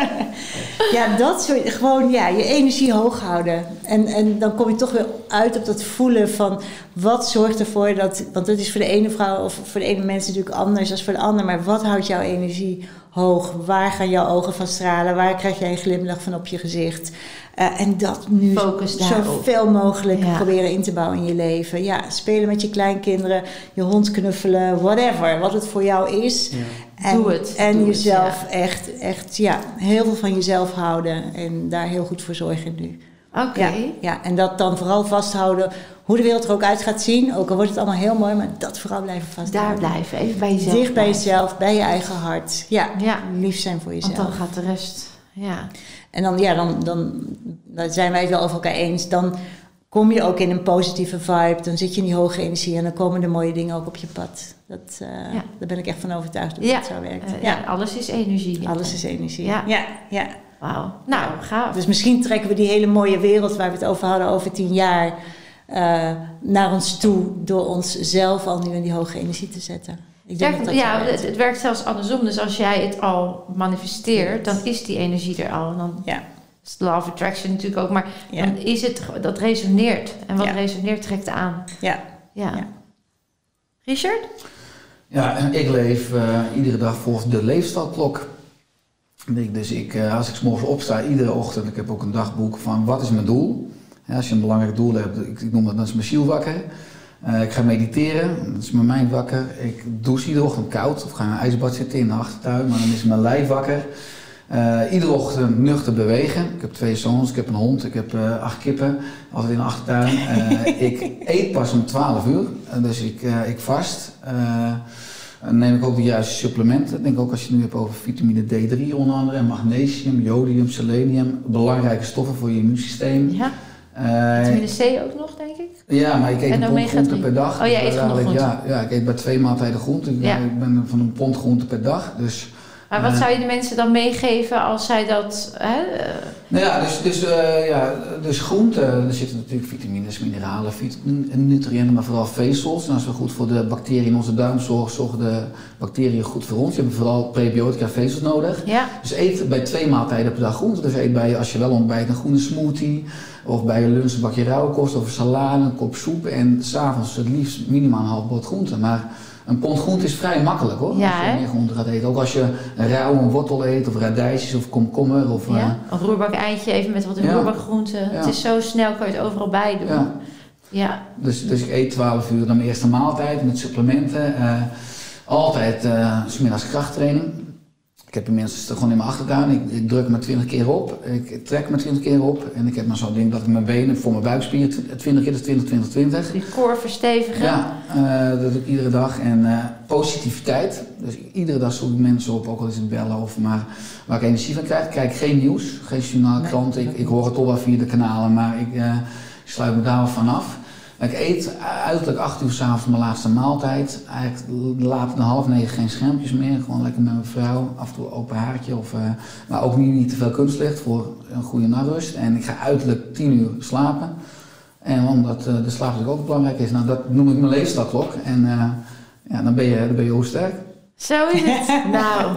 C: [laughs] ja, dat soort, gewoon ja, je energie hoog houden. En, en dan kom je toch weer uit op dat voelen van wat zorgt ervoor dat, want dat is voor de ene vrouw of voor de ene mens natuurlijk anders dan voor de ander, maar wat houdt jouw energie hoog? Waar gaan jouw ogen van stralen? Waar krijg jij een glimlach van op je gezicht? Uh, en dat nu zoveel mogelijk proberen in te bouwen in je leven. Ja, spelen met je kleinkinderen, je hond knuffelen, whatever. Wat het voor jou is.
A: Ja. En, Doe het.
C: En jezelf echt, echt, ja, heel veel van jezelf houden. En daar heel goed voor zorgen nu.
A: Oké.
C: Ja, ja, en dat dan vooral vasthouden hoe de wereld er ook uit gaat zien. Ook al wordt het allemaal heel mooi, maar dat vooral blijven vasthouden.
A: Daar blijven, even bij jezelf.
C: Dicht bij jezelf, bij je eigen hart. Ja, ja. lief zijn voor jezelf.
A: Want dan gaat de rest, ja.
C: En dan, ja, dan, dan, dan zijn wij het wel over elkaar eens. Dan kom je ook in een positieve vibe. Dan zit je in die hoge energie en dan komen de mooie dingen ook op je pad. Dat, uh, Daar ben ik echt van overtuigd dat ja. het zo werkt.
A: Uh, ja. alles is energie.
C: Alles is energie. Ja, ja. Ja.
A: Wauw. Nou, gaaf.
C: Dus misschien trekken we die hele mooie wereld waar we het over hadden over tien jaar uh, naar ons toe door onszelf al nu in die hoge energie te zetten.
A: Ik denk dat ja, het, het, werkt zelfs andersom. Dus als jij het al manifesteert, dan is die energie er al. En dan ja. is law of attraction natuurlijk ook. Maar dan is het, dat resoneert. En wat resoneert trekt aan.
C: Ja.
A: ja. Richard?
D: Ja, en ik leef uh, iedere dag volgens de leefstijlklok. Dus ik, uh, als ik morgens opsta, iedere ochtend, ik heb ook een dagboek van wat is mijn doel. Als je een belangrijk doel hebt, ik, ik noem dat, dan is mijn ziel wakker. Uh, ik ga mediteren, dat is mijn mind wakker. Ik douche iedere ochtend koud of ga in een ijsbad zitten in de achtertuin, maar dan is mijn lijf wakker. Uh, iedere ochtend nuchter bewegen. Ik heb twee zoons, ik heb een hond, ik heb acht kippen, altijd in de achtertuin. ik eet pas om 12 uur, dus ik, ik vast. Dan neem ik ook de juiste supplementen. Ik denk ook als je het nu hebt over vitamine D3 onder andere, en magnesium, jodium, selenium. Belangrijke stoffen voor je immuunsysteem.
A: Ja. vitamine C ook nog, denk ik?
D: Ja, maar ik eet een pond groente per dag.
A: Oh, jij eet genoeg groente?
D: Ja, ja, ik eet bij twee maaltijden groente. Ik, ja. ik ben van een pond groente per dag. Dus,
A: maar wat zou je de mensen dan meegeven als zij dat... Hè?
D: Nou ja, dus, dus, uh, ja, dus groente, er zitten natuurlijk vitamines, mineralen, vit nutriënten, maar vooral vezels. En als we goed voor de bacteriën in onze darm zorgen, zorgen de bacteriën goed voor ons. Je hebt vooral prebiotica vezels nodig.
A: Ja.
D: Dus eet bij twee maaltijden per dag groente. Dus eet bij, als je wel ontbijt, een groene smoothie. Of bij je lunch een bakje rauwkost of een salade, een kop soep. En s'avonds het liefst minimaal een half bord groente. Maar een pond groente is vrij makkelijk hoor.
A: Ja,
D: als je meer groente gaat eten. Ook als je een rauwe wortel eet of radijsjes of komkommer. Of,
A: ja.
D: Uh,
A: een roerbak eitje even met wat ja. groente. Ja. Het is zo snel, kan je het overal bij doen. Ja. ja.
D: Dus, dus ik eet 12 uur dan mijn eerste maaltijd met supplementen. Uh, altijd uh, smiddags krachttraining. Ik heb inmiddels gewoon in mijn achtertuin. Ik, ik druk me 20 keer op. Ik trek me 20 keer op. En ik heb maar zo'n ding dat ik mijn benen voor mijn buikspieren 20 keer, dus 20, 20, 20.
A: Die core verstevigen.
D: Ja, uh, dat doe ik iedere dag. En uh, positiviteit. Dus iedere dag zoek ik mensen op, ook al is het bellen of maar waar ik energie van krijg. Ik kijk geen nieuws, geen journaal, krant. Nee, ik, ik hoor het toch wel via de kanalen, maar ik, uh, ik sluit me daar wel vanaf. Ik eet uiterlijk 8 uur s'avonds mijn laatste maaltijd. Eigenlijk later dan half negen geen schermpjes meer. Gewoon lekker met mijn vrouw. Af en toe open haartje. Of, uh, maar ook niet, niet te veel kunstlicht voor een goede nachtrust. En ik ga uiterlijk 10 uur slapen. En omdat uh, de slaap natuurlijk ook belangrijk is. Nou, dat noem ik mijn leefstadklok. En uh, ja, dan ben je, dan ben je heel sterk.
A: Zo is het. [laughs] nou,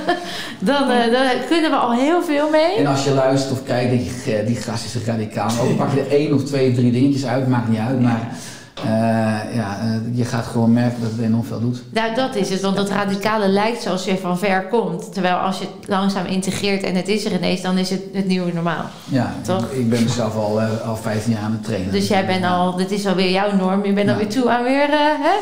A: [laughs] dan, uh, dan kunnen we al heel veel mee.
D: En als je luistert of kijkt, denk je, die gast is radicaal. Ook pak je er één of twee, drie dingetjes uit, maakt niet uit. Maar uh, ja, uh, je gaat gewoon merken dat het enorm veel doet.
A: Nou, dat is het. Want dat radicale lijkt zoals je van ver komt. Terwijl als je het langzaam integreert en het is er ineens, dan is het het nieuwe normaal.
D: Ja, Toch? Ik, ik ben mezelf al, uh, al 15 jaar aan het trainen.
A: Dus jij bent al, dit is alweer jouw norm. Je bent ja. alweer toe aan weer, hè?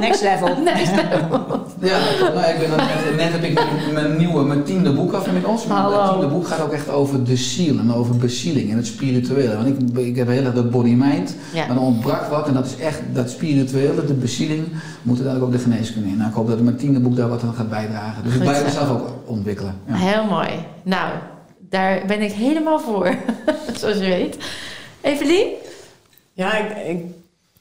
C: Next level. [laughs]
A: Next level.
D: ja, nou, ik ben net, net heb ik mijn nieuwe, mijn tiende boek af inmiddels.
A: Hallo.
D: Mijn tiende boek gaat ook echt over de ziel en over bezieling en het spirituele. Want ik, ik heb heel erg dat body-mind, ja. maar er ontbrak wat. En dat is echt dat spirituele, de bezieling, moet uiteindelijk ook de geneeskunde in. Nou, ik hoop dat mijn tiende boek daar wat aan gaat bijdragen. Dus
A: Goed
D: ik blijf
A: zo.
D: mezelf ook ontwikkelen. Ja.
A: Heel mooi. Nou, daar ben ik helemaal voor, [laughs] zoals je weet. Evelien?
E: Ja, ik, ik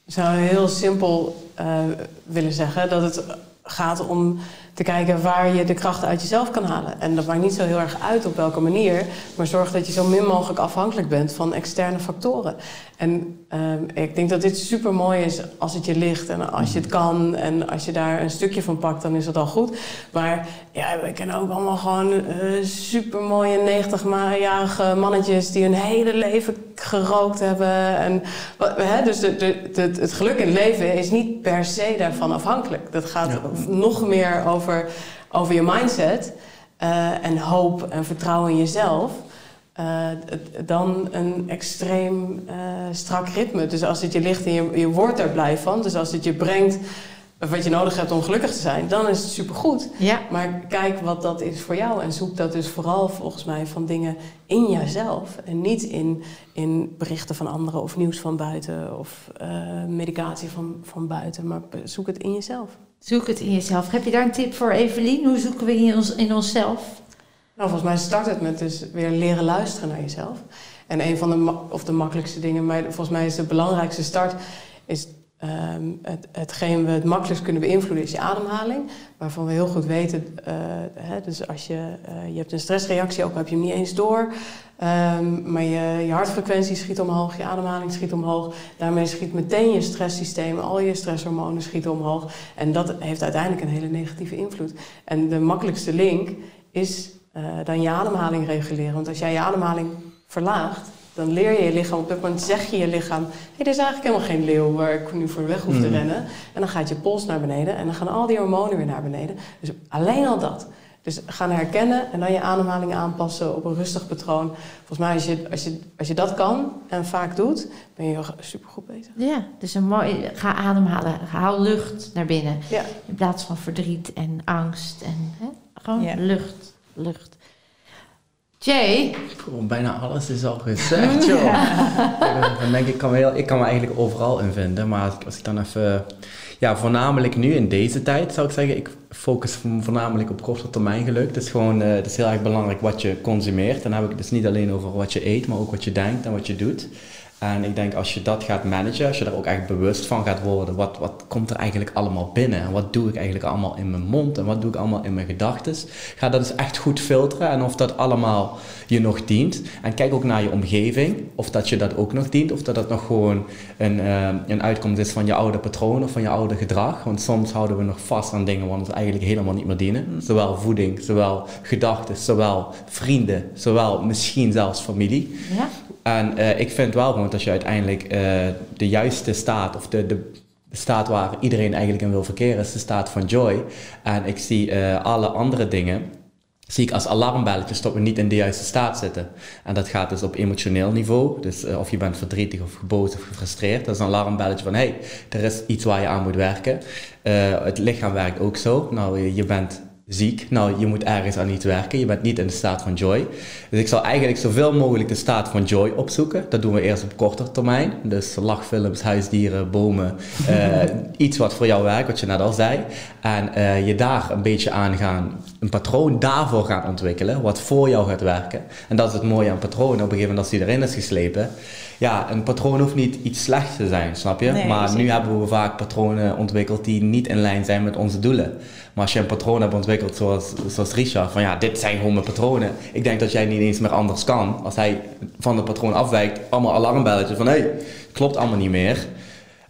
E: zou heel simpel uh, willen zeggen dat het gaat om te kijken waar je de krachten uit jezelf kan halen. En dat maakt niet zo heel erg uit op welke manier, maar zorg dat je zo min mogelijk afhankelijk bent van externe factoren. En uh, ik denk dat dit super mooi is als het je ligt en als je het kan en als je daar een stukje van pakt, dan is dat al goed. Maar ja, we kennen ook allemaal gewoon uh, super mooie 90-jarige mannetjes die hun hele leven gerookt hebben. En, hè, dus de, de, de, het geluk in het leven is niet per se daarvan afhankelijk. Dat gaat ja. nog meer over, over je mindset uh, en hoop en vertrouwen in jezelf. Uh, dan een extreem uh, strak ritme. Dus als het je ligt en je, je wordt er blij van, dus als het je brengt wat je nodig hebt om gelukkig te zijn, dan is het supergoed.
A: Ja.
E: Maar kijk wat dat is voor jou en zoek dat dus vooral volgens mij van dingen in jezelf en niet in, in berichten van anderen of nieuws van buiten of uh, medicatie van, van buiten, maar zoek het in jezelf.
A: Zoek het in jezelf. Heb je daar een tip voor, Evelien? Hoe zoeken we in, ons, in onszelf?
E: Nou, volgens mij start het met dus weer leren luisteren naar jezelf. En een van de, of de makkelijkste dingen, maar volgens mij is de belangrijkste start, is um, het, hetgeen we het makkelijkst kunnen beïnvloeden, is je ademhaling. Waarvan we heel goed weten, uh, hè, dus als je, uh, je hebt een stressreactie, ook heb je hem niet eens door. Um, maar je, hartfrequentie schiet omhoog, je ademhaling schiet omhoog. Daarmee schiet meteen je stresssysteem, al je stresshormonen schieten omhoog. En dat heeft uiteindelijk een hele negatieve invloed. En de makkelijkste link is uh, dan je ademhaling reguleren. Want als jij je ademhaling verlaagt, dan leer je je lichaam, op dat moment zeg je je lichaam... hé, hey, er is eigenlijk helemaal geen leeuw waar ik nu voor de weg hoef te
D: Mhm.
E: rennen. En dan gaat je pols naar beneden en dan gaan al die hormonen weer naar beneden. Dus alleen al dat. Dus gaan herkennen en dan je ademhaling aanpassen op een rustig patroon. Volgens mij, als je, als je, als je dat kan en vaak doet, ben je supergoed bezig.
A: Ja, dus een mooi, ga ademhalen. Haal lucht naar binnen.
E: Ja.
A: In plaats van verdriet en angst. En, hè? Gewoon
C: Ja.
A: lucht, lucht. Jay,
B: bijna alles is al gezegd, [laughs] joh. Ja, Dan denk ik, kan, me heel, ik kan me eigenlijk overal in vinden. Maar als ik, dan even... Ja, voornamelijk nu in deze tijd zou ik zeggen, ik focus vo- voornamelijk op korte termijn geluk. Het is gewoon, eh, het is heel erg belangrijk wat je consumeert. En dan heb ik het dus niet alleen over wat je eet, maar ook wat je denkt en wat je doet. En ik denk als je dat gaat managen, als je daar ook echt bewust van gaat worden, wat, wat komt er eigenlijk allemaal binnen? En wat doe ik eigenlijk allemaal in mijn mond? En wat doe ik allemaal in mijn gedachten? Ga dat dus echt goed filteren en of dat allemaal je nog dient. En kijk ook naar je omgeving, of dat je dat ook nog dient, of dat dat nog gewoon een, eh, een uitkomst is van je oude patroon of van je oude gedrag. Want soms houden we nog vast aan dingen wat ons eigenlijk helemaal niet meer dienen. Zowel voeding, zowel gedachten, zowel vrienden, zowel misschien zelfs familie
A: ja?
B: En uh, ik vind wel gewoon dat je uiteindelijk uh, de juiste staat, of de, de, staat waar iedereen eigenlijk in wil verkeren, is de staat van joy. En ik zie uh, alle andere dingen, zie ik als alarmbelletjes dat we niet in de juiste staat zitten. En dat gaat dus op emotioneel niveau. Dus of je bent verdrietig of geboos of gefrustreerd, dat is een alarmbelletje van hé, hey, er is iets waar je aan moet werken. het lichaam werkt ook zo. Nou, je bent ziek. Nou, je moet ergens aan iets werken. Je bent niet in de staat van joy. Dus ik zal eigenlijk zoveel mogelijk de staat van joy opzoeken. Dat doen we eerst op korte termijn. Dus lachfilms, huisdieren, bomen. Uh, [laughs] iets wat voor jou werkt, wat je net al zei. En uh, je daar een beetje aan gaan, een patroon daarvoor gaan ontwikkelen. Wat voor jou gaat werken. En dat is het mooie aan patronen. Op een gegeven moment als die erin is geslepen ja, een patroon hoeft niet iets slechts te zijn, snap je? maar nu hebben we vaak patronen ontwikkeld die niet in lijn zijn met onze doelen. Maar als je een patroon hebt ontwikkeld zoals, zoals Richard, van ja, dit zijn gewoon mijn patronen. Ik denk dat jij niet eens meer anders kan. Als hij van het patroon afwijkt, allemaal alarmbelletjes van hé, hey, klopt allemaal niet meer.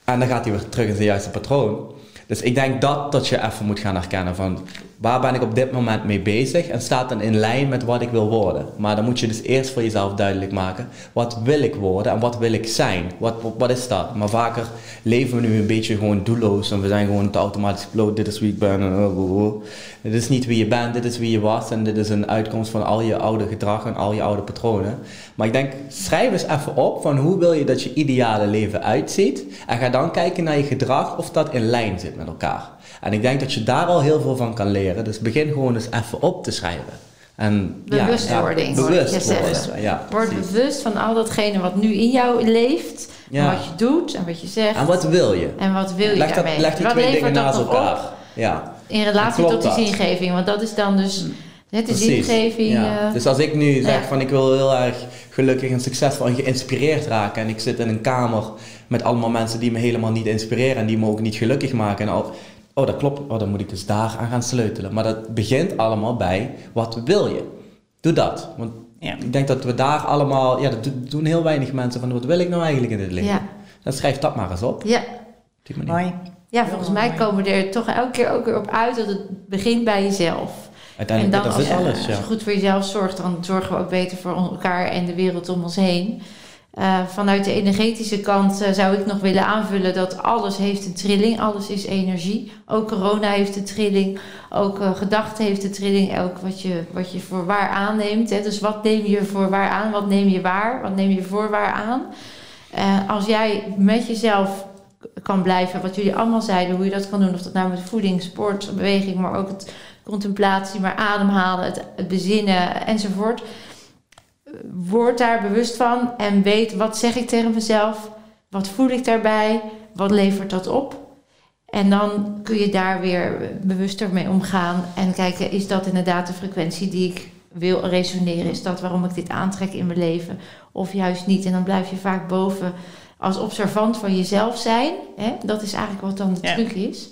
B: En dan gaat hij weer terug in zijn juiste patroon. Dus ik denk dat, dat je even moet gaan herkennen van waar ben ik op dit moment mee bezig en staat dan in lijn met wat ik wil worden. Maar dan moet je dus eerst voor jezelf duidelijk maken, wat wil ik worden en wat wil ik zijn? Wat, wat, is dat? Maar vaker leven we nu een beetje gewoon doelloos en we zijn gewoon te automatisch upload, dit is wie ik ben. En, oh, oh, oh. Dit is niet wie je bent, dit is wie je was en dit is een uitkomst van al je oude gedrag en al je oude patronen. Maar ik denk, schrijf eens even op van hoe wil je dat je ideale leven uitziet en ga dan kijken naar je gedrag of dat in lijn zit met elkaar. En ik denk dat je daar al heel veel van kan leren. Dus begin gewoon eens even op te schrijven. En,
A: Bewustwording, ja, bewust Ja, Word bewust van al datgene wat nu in jou leeft. En wat je doet en wat je zegt.
B: En wat wil je?
A: En wat wil je leg
B: dat,
A: daarmee?
B: Leg die twee dingen naast elkaar. Op? Ja.
A: In relatie tot die zingeving. Want dat is dan dus... Het is zingeving. Ja.
B: Uh, dus als ik nu zeg van ik wil heel erg gelukkig en succesvol en geïnspireerd raken. En ik zit in een kamer met allemaal mensen die me helemaal niet inspireren en die me ook niet gelukkig maken. En al, oh dat klopt, oh, dan moet ik dus daar aan gaan sleutelen. Maar dat begint allemaal bij, wat wil je? Doe dat. Want ja. ik denk dat we daar allemaal, ja, dat doen heel weinig mensen van, wat wil ik nou eigenlijk in dit leven? Ja. Dan schrijf dat maar eens op.
A: Ja. Mooi. Ja, volgens mij komen we er toch elke keer ook weer op uit dat het begint bij jezelf.
B: Uiteindelijk, en dan, dat is alles. Ja.
A: Als je goed voor jezelf zorgt, dan zorgen we ook beter voor elkaar en de wereld om ons heen. Uh, vanuit de energetische kant uh, zou ik nog willen aanvullen dat alles heeft een trilling, alles is energie. Ook corona heeft een trilling, ook uh, gedachte heeft een trilling, ook wat je, wat je voor waar aanneemt. Hè. Dus wat neem je voor waar aan, wat neem je waar, wat neem je voor waar aan. als jij met jezelf kan blijven, wat jullie allemaal zeiden, hoe je dat kan doen, of dat nou met voeding, sport, beweging, maar ook het contemplatie, maar ademhalen, het bezinnen enzovoort word daar bewust van en weet wat zeg ik tegen mezelf, wat voel ik daarbij, wat levert dat op. En dan kun je daar weer bewuster mee omgaan en kijken, is dat inderdaad de frequentie die ik wil resoneren? Is dat waarom ik dit aantrek in mijn leven? Of juist niet? En dan blijf je vaak boven als observant van jezelf zijn. Hè? Dat is eigenlijk wat dan de truc is.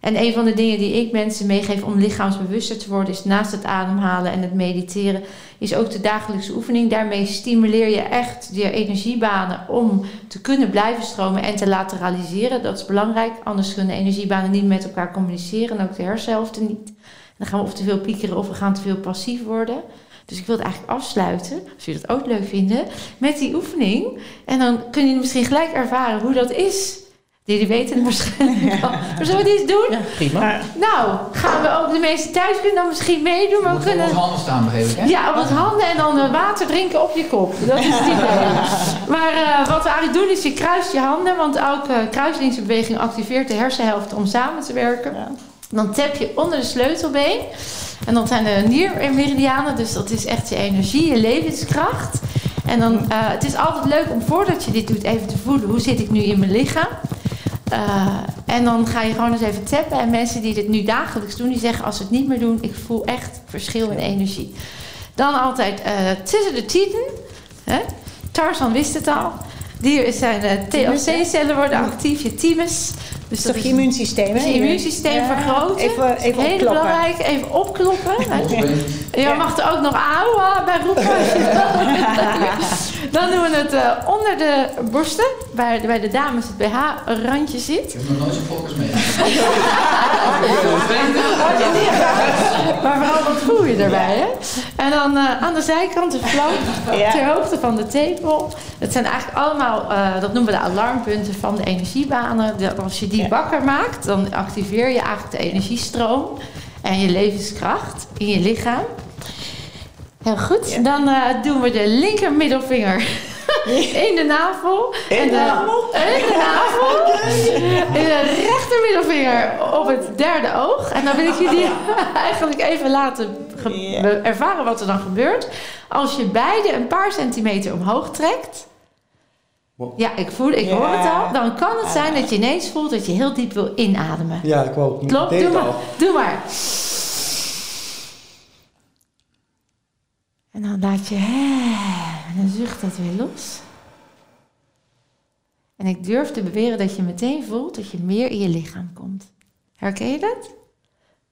A: En een van de dingen die ik mensen meegeef om lichaamsbewuster te worden, is naast het ademhalen en het mediteren, is ook de dagelijkse oefening. Daarmee stimuleer je echt je energiebanen om te kunnen blijven stromen en te lateraliseren. Dat is belangrijk, anders kunnen energiebanen niet met elkaar communiceren en ook de hersenhelften niet. Dan gaan we of te veel piekeren of we gaan te veel passief worden. Dus ik wil het eigenlijk afsluiten, als jullie dat ook leuk vinden, met die oefening. En dan kun je misschien gelijk ervaren hoe dat is die weten het waarschijnlijk ja. al. Maar zullen we dit doen? Ja,
B: prima.
A: Nou, gaan we ook de meeste thuis kunnen dan misschien meedoen.
D: Maar we kunnen... op handen staan, begreep ik, hè?
A: Ja, op onze handen en dan water drinken op je kop. Dat is het idee. [laughs] Maar uh, wat we eigenlijk doen is, je kruist je handen. Want elke kruislingsbeweging activeert de hersenhelft om samen te werken. Ja. Dan tap je onder de sleutelbeen. En dat zijn de niermeridianen. Dus dat is echt je energie, je levenskracht. En dan, uh, het is altijd leuk om voordat je dit doet even te voelen. Hoe zit ik nu in mijn lichaam? Uh, en dan ga je gewoon eens even tappen. En mensen die dit nu dagelijks doen, die zeggen als ze het niet meer doen, ik voel echt verschil in energie. Dan altijd uh, tussen de tieten. Hè? Tarzan wist het al. Die zijn uh, TLC-cellen worden actief, je thymus.
C: Dus dat, is je immuunsysteem,
A: hè? Je immuunsysteem vergroten. Even, even Heel belangrijk, even opkloppen. Je mag er ook nog auwa bij roepen. [laughs] [laughs] Dan doen we het uh, onder de borsten, waar bij de dames het BH-randje zit.
D: Ik heb nog nooit zo'n focus mee. [laughs]
A: maar vooral wat voel je erbij, hè? En dan uh, aan de zijkant de flank, ja. ter hoogte van de tepel. Het zijn eigenlijk allemaal, uh, dat noemen we de alarmpunten van de energiebanen. De, als je die wakker maakt, dan activeer je eigenlijk de energiestroom en je levenskracht in je lichaam. Heel goed. Dan uh, doen we de linker middelvinger [laughs] in de navel.
C: In en de, navel?
A: In de navel. [laughs] En de rechter middelvinger op het derde oog. En dan wil ik jullie [laughs] eigenlijk even laten ervaren wat er dan gebeurt. Als je beide een paar centimeter omhoog trekt. Ja, ik, voel, ik hoor het al. Dan kan het zijn dat je ineens voelt dat je heel diep wil inademen.
B: Ja, ik wou
A: Klopt, doe maar. Doe maar. En dan laat je, en dan zucht dat weer los. En ik durf te beweren dat je meteen voelt dat je meer in je lichaam komt. Herken je dat?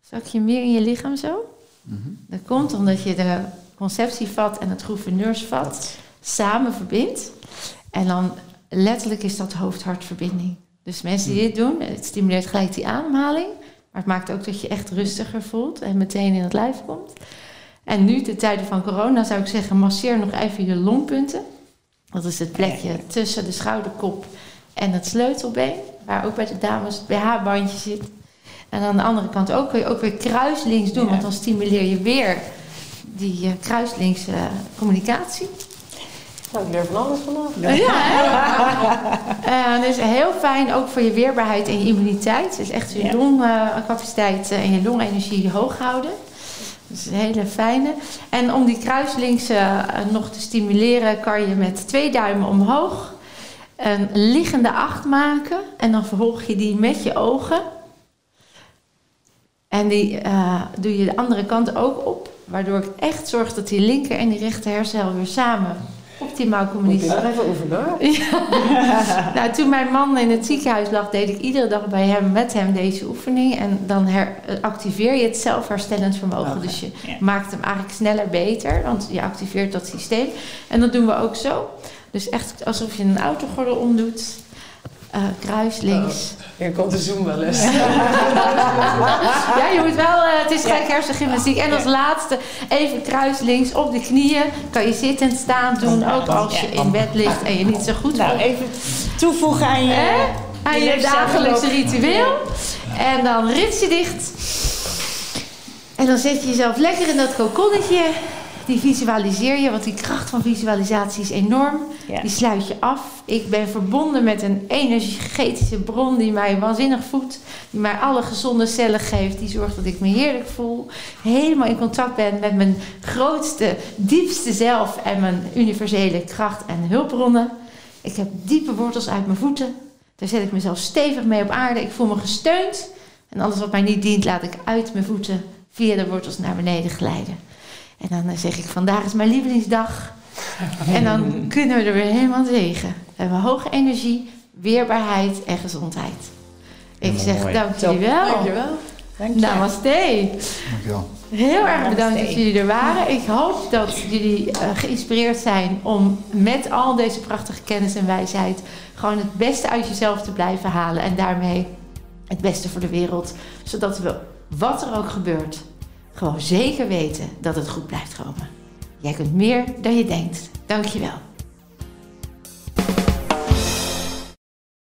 A: Zak je meer in je lichaam zo? Mm Dat komt omdat je de conceptievat en het gouverneursvat samen verbindt. En dan letterlijk is dat hoofd-hartverbinding. Dus mensen die dit doen, het stimuleert gelijk die ademhaling. Maar het maakt ook dat je echt rustiger voelt en meteen in het lijf komt. En nu, ten tijde van corona, zou ik zeggen, masseer nog even je longpunten. Dat is het plekje tussen de schouderkop en het sleutelbeen. Waar ook bij de dames het BH-bandje zit. En aan de andere kant ook kun je ook weer kruislinks doen. Want dan stimuleer je weer die uh, kruislinks uh, communicatie.
E: Nou, ik leer van alles vanaf.
A: Ja, uh, [laughs] dus heel fijn ook voor je weerbaarheid en je immuniteit. Dus echt je longcapaciteit en je longenergie hoog houden. Dat is een hele fijne. En om die kruislinks uh, nog te stimuleren, kan je met twee duimen omhoog een liggende acht maken. En dan vervolg je die met je ogen. En die uh, doe je de andere kant ook op. Waardoor ik echt zorg dat die linker en die rechter hersencel weer samen optimaal communiceren.
E: Moet even oefenen [laughs]
A: Ja. [laughs] nou, toen mijn man in het ziekenhuis lag, deed ik iedere dag bij hem met hem deze oefening. En dan her, activeer je het zelfherstellend vermogen. Okay. Dus je ja. maakt hem eigenlijk sneller beter, want je activeert dat systeem. En dat doen we ook zo. Dus echt alsof je een autogordel omdoet. Uh, kruis links.
E: Oh, hier komt de zoom wel eens.
A: ja, [laughs] je moet wel, uh, het is gelijk hersengymnastiek. En als laatste even kruis links op de knieën. Kan je zittend staan doen, ook als je in bed ligt en je niet zo goed
C: Nou, even toevoegen aan je,
A: eh? aan je, je dagelijkse ritueel. En dan rits je dicht. En dan zet je jezelf lekker in dat kokonnetje. Die visualiseer je, want die kracht van visualisatie is enorm. Ja. Die sluit je af. Ik ben verbonden met een energetische bron die mij waanzinnig voedt. Die mij alle gezonde cellen geeft. Die zorgt dat ik me heerlijk voel. Helemaal in contact ben met mijn grootste, diepste zelf en mijn universele kracht en hulpbronnen. Ik heb diepe wortels uit mijn voeten. Daar zet ik mezelf stevig mee op aarde. Ik voel me gesteund. En alles wat mij niet dient, laat ik uit mijn voeten via de wortels naar beneden glijden. En dan zeg ik, vandaag is mijn lievelingsdag. [laughs] En dan kunnen we er weer helemaal tegen. We hebben hoge energie, weerbaarheid en gezondheid. Ik zeg mooi. dank jullie wel.
E: Dank je wel.
A: Dank je. Namaste.
D: Dankjewel.
A: Heel erg bedankt dat jullie er waren. Ik hoop dat jullie uh, geïnspireerd zijn om met al deze prachtige kennis en wijsheid gewoon het beste uit jezelf te blijven halen. En daarmee het beste voor de wereld. Zodat we, wat er ook gebeurt, gewoon zeker weten dat het goed blijft komen. Jij kunt meer dan je denkt. Dankjewel.